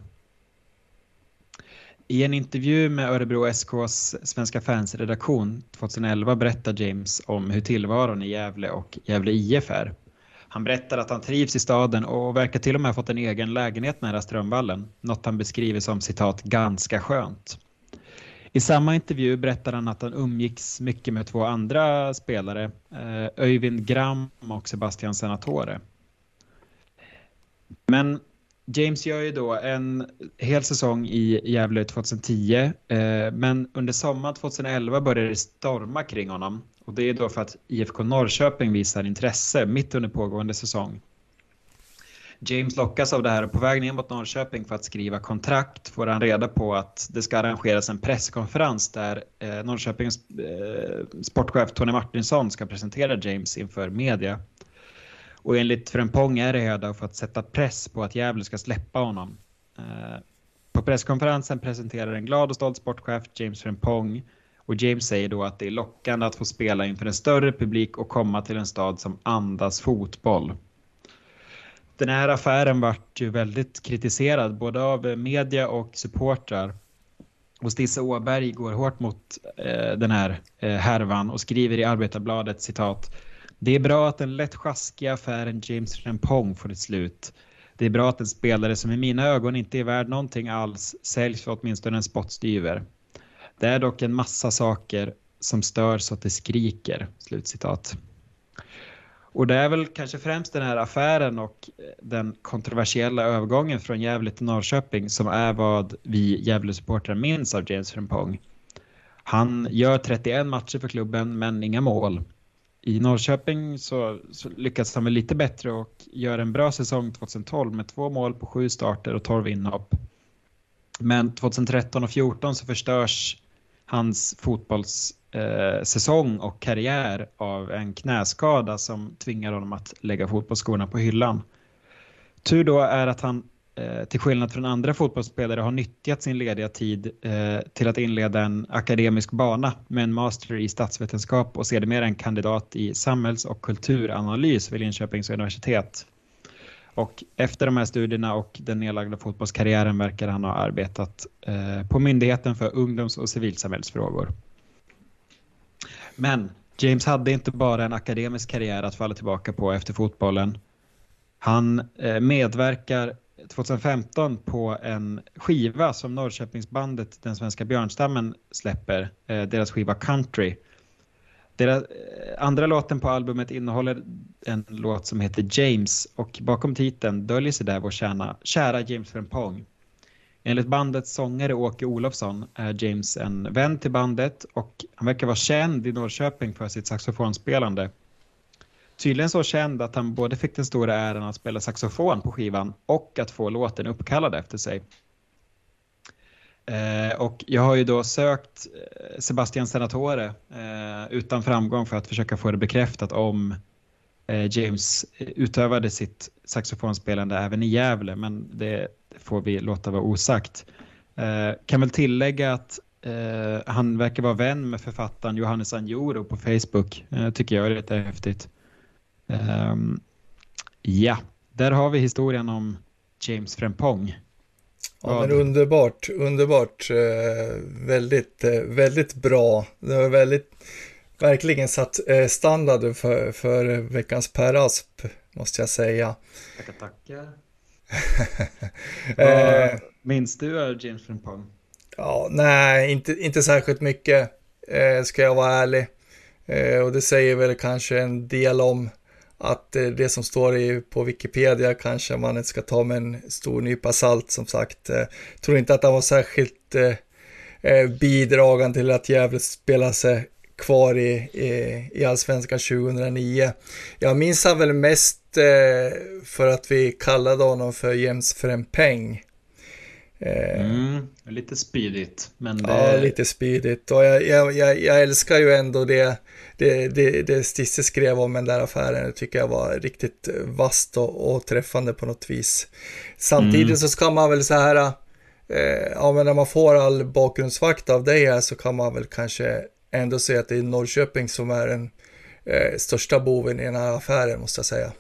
C: I en intervju med Örebro SKs Svenska fans-redaktion 2011 berättar James om hur tillvaron i Gävle och Gävle IF är. Han berättar att han trivs i staden och verkar till och med ha fått en egen lägenhet nära Strömvallen. Något han beskriver som citat ganska skönt. I samma intervju berättar han att han umgicks mycket med två andra spelare, eh, Öyvind Gram och Sebastian Senatore. Men James gör ju då en hel säsong i Gävle 2010, eh, men under sommaren 2011 började det storma kring honom. Och det är då för att IFK Norrköping visar intresse mitt under pågående säsong. James lockas av det här och på väg ner mot Norrköping för att skriva kontrakt får han reda på att det ska arrangeras en presskonferens där eh, Norrköpings eh, sportchef Tony Martinsson ska presentera James inför media. Och enligt Frempong är det här för att sätta press på att Gävle ska släppa honom. Eh, på presskonferensen presenterar en glad och stolt sportchef James Frempong och James säger då att det är lockande att få spela inför en större publik och komma till en stad som andas fotboll. Den här affären vart ju väldigt kritiserad både av media och supportrar. Och Stisse Åberg går hårt mot eh, den här eh, härvan och skriver i Arbetarbladet citat det är bra att den lätt sjaskiga affären James Rempong får ett slut. Det är bra att en spelare som i mina ögon inte är värd någonting alls säljs för åtminstone en spottstyver. Det är dock en massa saker som stör så att det skriker. Slutcitat. Och det är väl kanske främst den här affären och eh, den kontroversiella övergången från Gävle till Norrköping som är vad vi Gävle-supportrar minns av James Frimpong. Han gör 31 matcher för klubben men inga mål i Norrköping så, så lyckas han väl lite bättre och gör en bra säsong 2012 med två mål på sju starter och 12 inhopp. Men 2013 och 2014 så förstörs hans fotbollssäsong eh, och karriär av en knäskada som tvingar honom att lägga fotbollsskorna på hyllan. Tur då är att han Eh, till skillnad från andra fotbollsspelare har nyttjat sin lediga tid eh, till att inleda en akademisk bana med en master i statsvetenskap och sedermera en kandidat i samhälls och kulturanalys vid Linköpings universitet. Och efter de här studierna och den nedlagda fotbollskarriären verkar han ha arbetat eh, på Myndigheten för ungdoms och civilsamhällsfrågor. Men James hade inte bara en akademisk karriär att falla tillbaka på efter fotbollen. Han eh, medverkar 2015 på en skiva som Norrköpingsbandet Den svenska björnstammen släpper, eh, deras skiva Country. Deras eh, andra låten på albumet innehåller en låt som heter James och bakom titeln döljer sig där vår kärna, kära James Frempong. Enligt bandets sångare Åke Olofsson är James en vän till bandet och han verkar vara känd i Norrköping för sitt saxofonspelande tydligen så känd att han både fick den stora äran att spela saxofon på skivan och att få låten uppkallad efter sig. Eh, och jag har ju då sökt eh, Sebastian Senatore eh, utan framgång för att försöka få det bekräftat om eh, James utövade sitt saxofonspelande även i Gävle, men det får vi låta vara osagt. Eh, kan väl tillägga att eh, han verkar vara vän med författaren Johannes Anjoro på Facebook, eh, tycker jag är lite häftigt. Um, ja, där har vi historien om James Frempong.
B: Ja, men underbart, underbart. Eh, väldigt, eh, väldigt bra. Det har väldigt, verkligen satt eh, standarden för, för veckans Per Asp, måste jag säga.
C: Tackar, tackar. Vad minns du av James Frempong?
B: Ja, nej, inte, inte särskilt mycket, ska jag vara ärlig. Eh, och det säger väl kanske en del om att eh, det som står i, på Wikipedia kanske man inte ska ta med en stor nypa salt som sagt. Eh, tror inte att han var särskilt eh, bidragande till att Gävle spelade sig kvar i, i, i allsvenskan 2009. Jag minns han väl mest för att vi kallade honom för Jens Frempeng.
C: Eh, mm, lite spydigt. Men det...
B: Ja, lite spydigt. Och jag, jag, jag, jag älskar ju ändå det, det, det, det Stisse skrev om den där affären. Det tycker jag var riktigt vasst och, och träffande på något vis. Samtidigt mm. så ska man väl så här, eh, ja men när man får all bakgrundsfakta av dig här så kan man väl kanske ändå säga att det är Norrköping som är den eh, största boven i den här affären måste jag säga.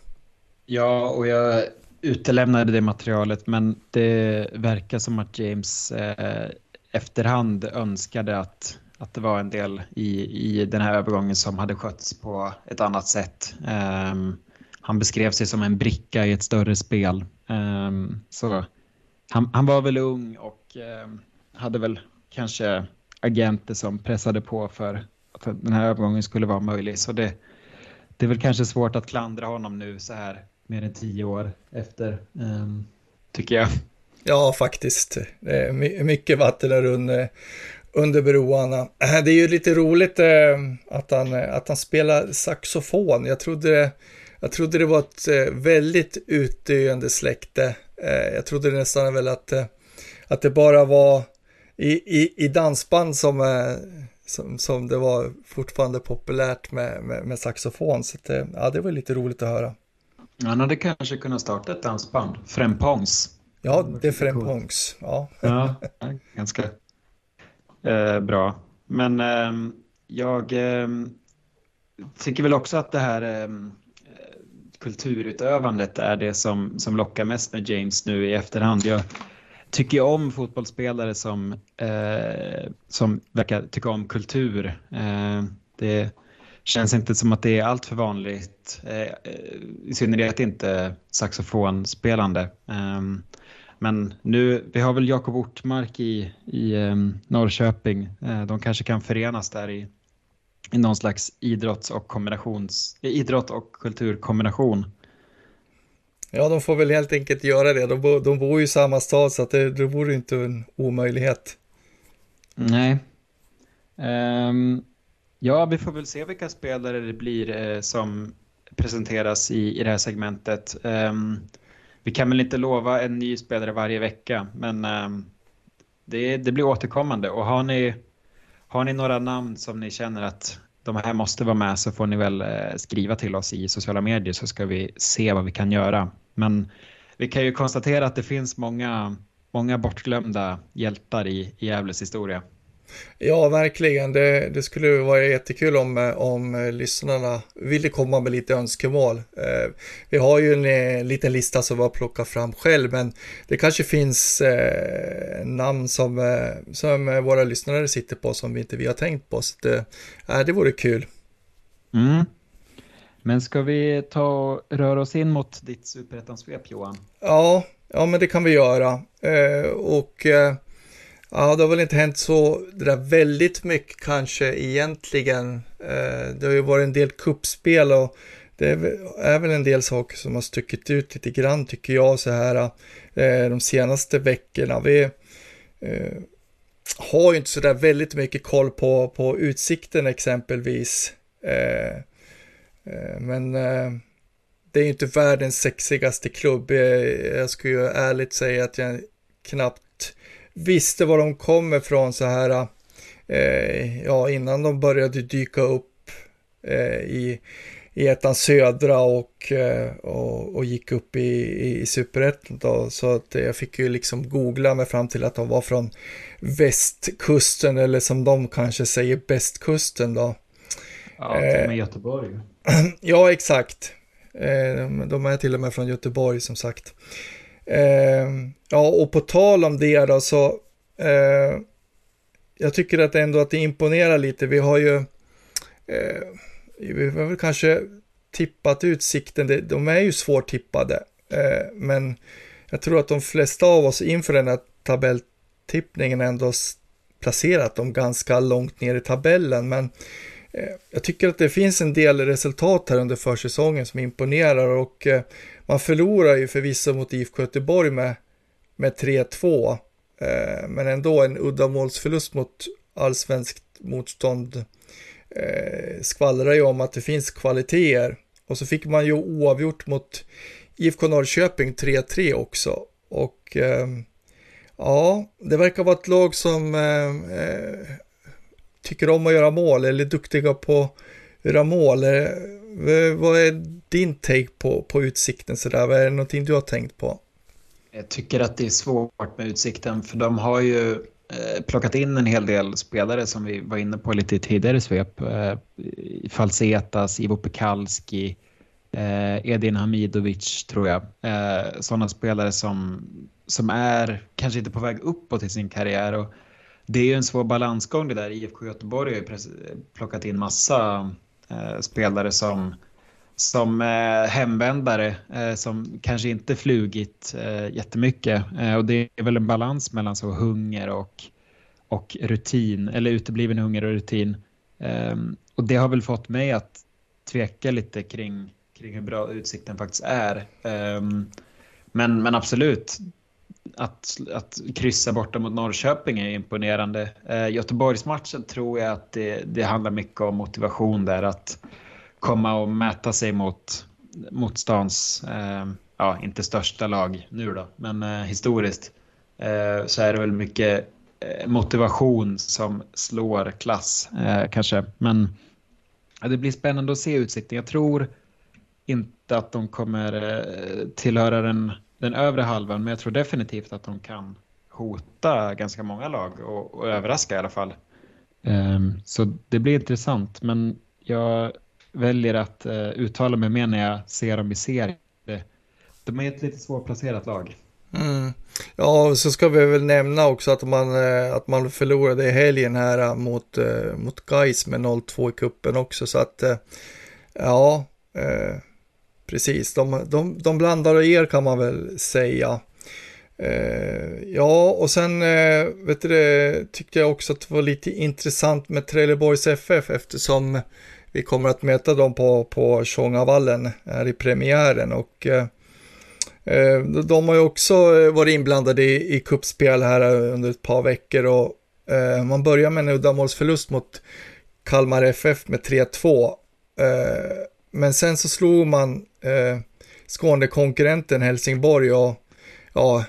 C: Ja, och jag utelämnade det materialet, men det verkar som att James eh, efterhand önskade att, att det var en del i, i den här övergången som hade skötts på ett annat sätt. Um, han beskrev sig som en bricka i ett större spel. Um, så han, han, var väl ung och um, hade väl kanske agenter som pressade på för att den här övergången skulle vara möjlig. Så det, det är väl kanske svårt att klandra honom nu så här mer än tio år efter, um, tycker jag.
B: Ja, faktiskt. Det är mycket vatten där under, under broarna. Det är ju lite roligt ehm, att, han, att han spelar saxofon. Jag trodde, jag trodde det var ett eh, väldigt utdöende släkte. Eh, jag trodde nästan väl att, eh, att det bara var i, i, i dansband som, som, som det var fortfarande populärt med, med, med saxofon. Så att, ja, det var lite roligt att höra.
C: Han hade kanske kunnat starta ett dansband. Frempongs.
B: Ja, det är Frempongs. Ja.
C: ja, ganska eh, bra. Men eh, jag eh, tycker väl också att det här ehm, kulturutövandet är det som, som lockar mest med James nu i efterhand. Jag tycker om fotbollsspelare som, eh, som verkar tycka om kultur. Eh, det känns inte som att det är allt för vanligt, eh, i synnerhet inte saxofonspelande. Um, men nu, vi har väl Jakob Ortmark i, i um, Norrköping. Uh, de kanske kan förenas där i, i någon slags idrotts och kombinations, idrott och kulturkombination.
B: Ja, de får väl helt enkelt göra det. De, bo, de bor ju i samma stad så att det, det vore inte en omöjlighet.
C: Nej. Um, Ja, vi får väl se vilka spelare det blir eh, som presenteras i, i det här segmentet. Um, vi kan väl inte lova en ny spelare varje vecka, men um, det, det, blir återkommande. Och har ni, har ni några namn som ni känner att de här måste vara med så får ni väl eh, skriva till oss i sociala medier så ska vi se vad vi kan göra. Men vi kan ju konstatera att det finns många, många bortglömda hjältar i, i Gävles historia.
B: Ja, verkligen. Det, det skulle vara jättekul om, om lyssnarna ville komma med lite önskemål. Eh, vi har ju en, eh, liten lista som vi har plockat fram själv, men det kanske finns eh, namn som, eh, som våra lyssnare sitter på som vi inte vi har tänkt på. Så det, eh, det vore kul.
C: Mm. Men ska vi ta och röra oss in mot ditt superettan-svep, Johan?
B: Ja, ja, men det kan vi göra. Eh, och Ja, det har väl inte hänt så det där väldigt mycket kanske egentligen. Eh, det har ju varit en del kuppspel och det är väl en del saker som har stuckit ut lite grann tycker jag så här eh, de senaste veckorna. Vi eh, har ju inte så där väldigt mycket koll på, på utsikten exempelvis. Men det är ju inte världens sexigaste klubb. Jag skulle ju ärligt säga att jag knappt visste var de kommer från så här, eh, ja innan de började dyka upp eh, i, i ettan södra och, eh, och, och, gick upp i, i superettan Så att jag fick ju liksom googla mig fram till att de var från västkusten eller som de kanske säger bästkusten då.
C: Ja, till och med eh, Göteborg.
B: ja, exakt. Eh, de är till och med från Göteborg som sagt. Eh, ja, och på tal om det då så, eh, jag tycker att ändå att det imponerar lite. Vi har ju, eh, vi har väl kanske tippat utsikten, de är ju svårtippade, eh, men jag tror att de flesta av oss inför den här tabelltippningen ändå placerat dem ganska långt ner i tabellen, men eh, jag tycker att det finns en del resultat här under försäsongen som imponerar och eh, man förlorar ju förvisso mot IFK Göteborg med, med 3-2. Eh, men ändå en uddamålsförlust mot allsvenskt motstånd eh, skvallrar ju om att det finns kvaliteter. Och så fick man ju oavgjort mot IFK Norrköping 3-3 också. Och eh, ja, det verkar vara ett lag som ehm, eh, tycker om att göra mål eller är duktiga på att göra mål. Eh, vad är din take på, på utsikten sådär? Vad är det någonting du har tänkt på?
C: Jag tycker att det är svårt med utsikten för de har ju eh, plockat in en hel del spelare som vi var inne på lite i tidigare svep. Eh, Falsetas, Ivo Pekalski, eh, Edin Hamidovic tror jag. Eh, sådana spelare som, som är kanske inte på väg uppåt i sin karriär. Och det är ju en svår balansgång det där. IFK Göteborg har ju plockat in massa eh, spelare som som eh, hemvändare eh, som kanske inte flugit eh, jättemycket. Eh, och det är väl en balans mellan så hunger och, och rutin, eller utebliven hunger och rutin. Eh, och det har väl fått mig att tveka lite kring, kring hur bra utsikten faktiskt är. Eh, men, men absolut, att, att kryssa borta mot Norrköping är imponerande. Eh, Göteborgsmatchen tror jag att det, det handlar mycket om motivation där. att komma och mäta sig mot, mot stans, eh, ja inte största lag nu då, men eh, historiskt eh, så är det väl mycket eh, motivation som slår klass eh, kanske. Men ja, det blir spännande att se utsikten. Jag tror inte att de kommer eh, tillhöra den, den övre halvan, men jag tror definitivt att de kan hota ganska många lag och, och överraska i alla fall. Um, så det blir intressant, men jag väljer att uh, uttala mig mer när jag ser dem i serie. De är ett lite svårplacerat lag.
B: Mm. Ja, så ska vi väl nämna också att man, eh, att man förlorade i helgen här eh, mot, mot Gais med 0-2 i kuppen också. Så att, ja, precis. De, de, de blandar och er kan man väl säga. Ja, och sen vet du, tyckte jag också att det var lite intressant med Trelleborgs FF eftersom vi kommer att möta dem på, på Tjongavallen här i premiären och eh, de har ju också varit inblandade i, i kuppspel här under ett par veckor och eh, man börjar med en uddamålsförlust mot Kalmar FF med 3-2. Eh, men sen så slog man eh, Skånekonkurrenten Helsingborg och ja,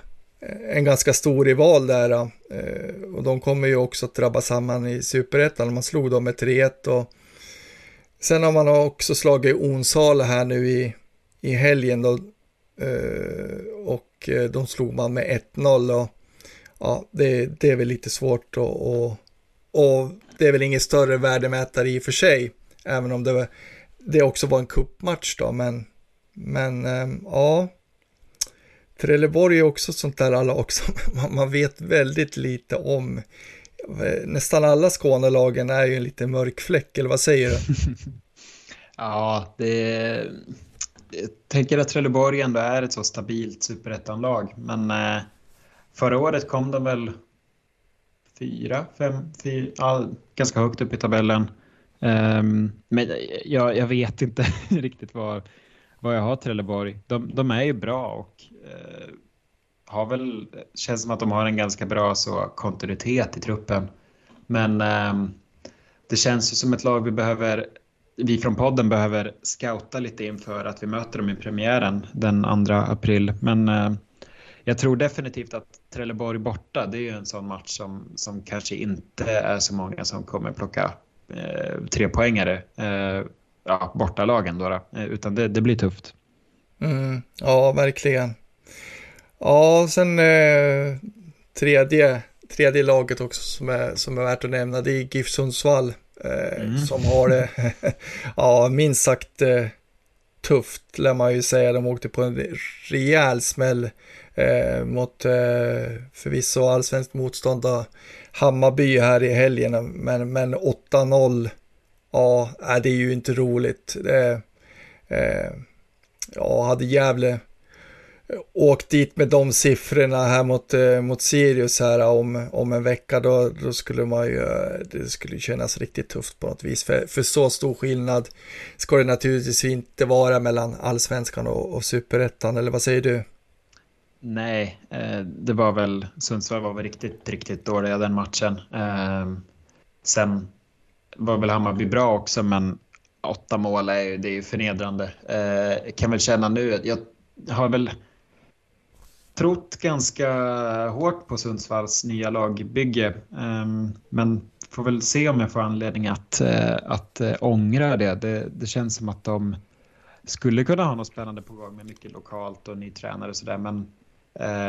B: en ganska stor rival där. Eh, och de kommer ju också att drabba samman i superettan. Man slog dem med 3-1 och Sen har man också slagit Onsala här nu i, i helgen då, eh, och eh, de slog man med 1-0 och ja, det, det är väl lite svårt och, och, och det är väl ingen större värdemätare i och för sig, även om det, det också var en kuppmatch då, men, men eh, ja, Trelleborg är också ett sånt där alla också, man vet väldigt lite om Eh, nästan alla Skånelagen är ju en liten mörk fläck, eller vad säger du?
C: ja, det... Jag tänker att Trelleborg ändå är ett så stabilt superettanlag, men eh, förra året kom de väl fyra, fem, fyra, ja, ganska högt upp i tabellen. Um, men jag, jag, vet inte riktigt var, vad jag har Trelleborg. De, de är ju bra och uh, har väl, känns som att de har en ganska bra så, kontinuitet i truppen. Men eh, det känns ju som ett lag vi behöver, vi från podden behöver scouta lite inför att vi möter dem i premiären den 2 april. Men eh, jag tror definitivt att Trelleborg borta, det är ju en sån match som, som kanske inte är så många som kommer plocka eh, tre poängare, eh, ja, bortalagen då, då eh, utan det, det blir tufft.
B: Mm, ja, verkligen. Ja, sen eh, tredje, tredje laget också som är, som är värt att nämna, det är GIF Sundsvall. Eh, mm. Som har det, ja, minst sagt eh, tufft, lär man ju säga. De åkte på en rejäl smäll eh, mot eh, förvisso allsvenskt motstånd Hammarby här i helgen, men, men 8-0, ja, det är ju inte roligt. Det, eh, ja, hade Gävle åkt dit med de siffrorna här mot, eh, mot Sirius här eh, om, om en vecka, då, då skulle man ju, eh, det skulle kännas riktigt tufft på något vis. För, för så stor skillnad ska det naturligtvis inte vara mellan allsvenskan och, och superettan, eller vad säger du?
C: Nej, det var väl, Sundsvall var väl riktigt, riktigt dåliga den matchen. Sen var väl Hammarby bra också, men åtta mål är ju, det är ju förnedrande. Kan väl känna nu, jag har väl trott ganska hårt på Sundsvalls nya lagbygge. Ehm, men får väl se om jag får anledning att, eh, att eh, ångra det. det. Det känns som att de skulle kunna ha något spännande på gång med mycket lokalt och ny tränare och sådär. Men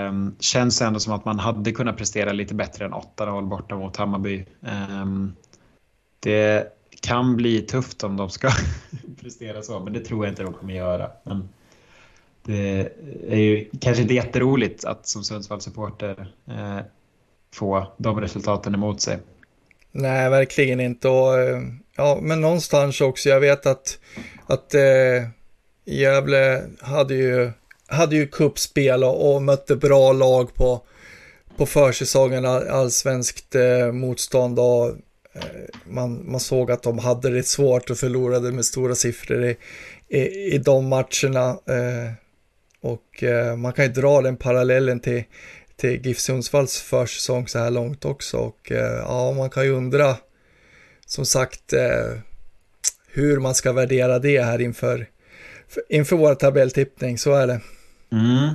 C: um, känns ändå som att man hade kunnat prestera lite bättre än 8-0 borta mot Hammarby. Um, det kan bli tufft om de ska prestera så, men det tror jag inte de kommer göra. Men det är ju kanske inte jätteroligt att som Sundsvall-supporter eh, få de resultaten emot sig.
B: Nej, verkligen inte. Och, eh, ja, men någonstans också, jag vet att, att eh, Gävle hade ju, hade ju kuppspel och, och mötte bra lag på, på försäsongen, allsvenskt eh, motstånd och eh, man, man såg att de hade det svårt och förlorade med stora siffror i, i, i de matcherna. Eh, och eh, man kan ju dra den parallellen till, till GIF Sundsvalls försäsong så här långt också. Och eh, ja, man kan ju undra som sagt eh, hur man ska värdera det här inför, inför vår tabelltippning, så är det.
C: Mm.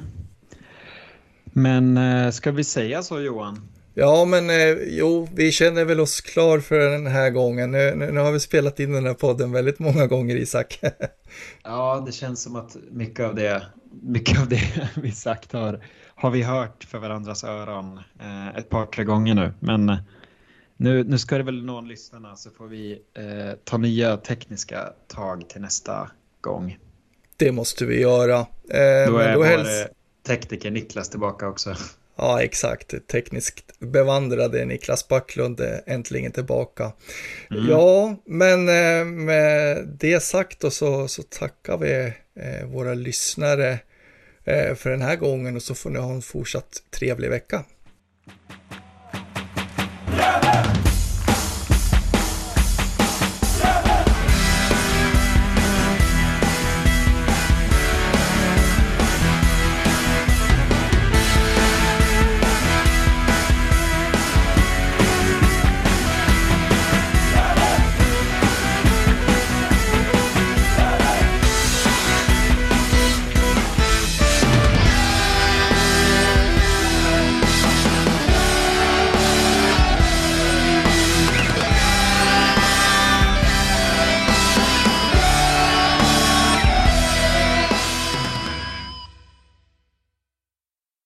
C: Men eh, ska vi säga så Johan?
B: Ja, men eh, jo, vi känner väl oss klar för den här gången. Nu, nu, nu, har vi spelat in den här podden väldigt många gånger, Isak.
C: ja, det känns som att mycket av det mycket av det vi sagt har, har vi hört för varandras öron eh, ett par, tre gånger nu. Men eh, nu, nu ska det väl nå lyssnarna så får vi eh, ta nya tekniska tag till nästa gång.
B: Det måste vi göra. Eh,
C: då är då helst... tekniker Niklas tillbaka också.
B: Ja, exakt. Tekniskt bevandrade Niklas Backlund äntligen tillbaka. Mm. Ja, men eh, med det sagt då så, så tackar vi eh, våra lyssnare Eh, för den här gången och så får ni ha en fortsatt trevlig vecka.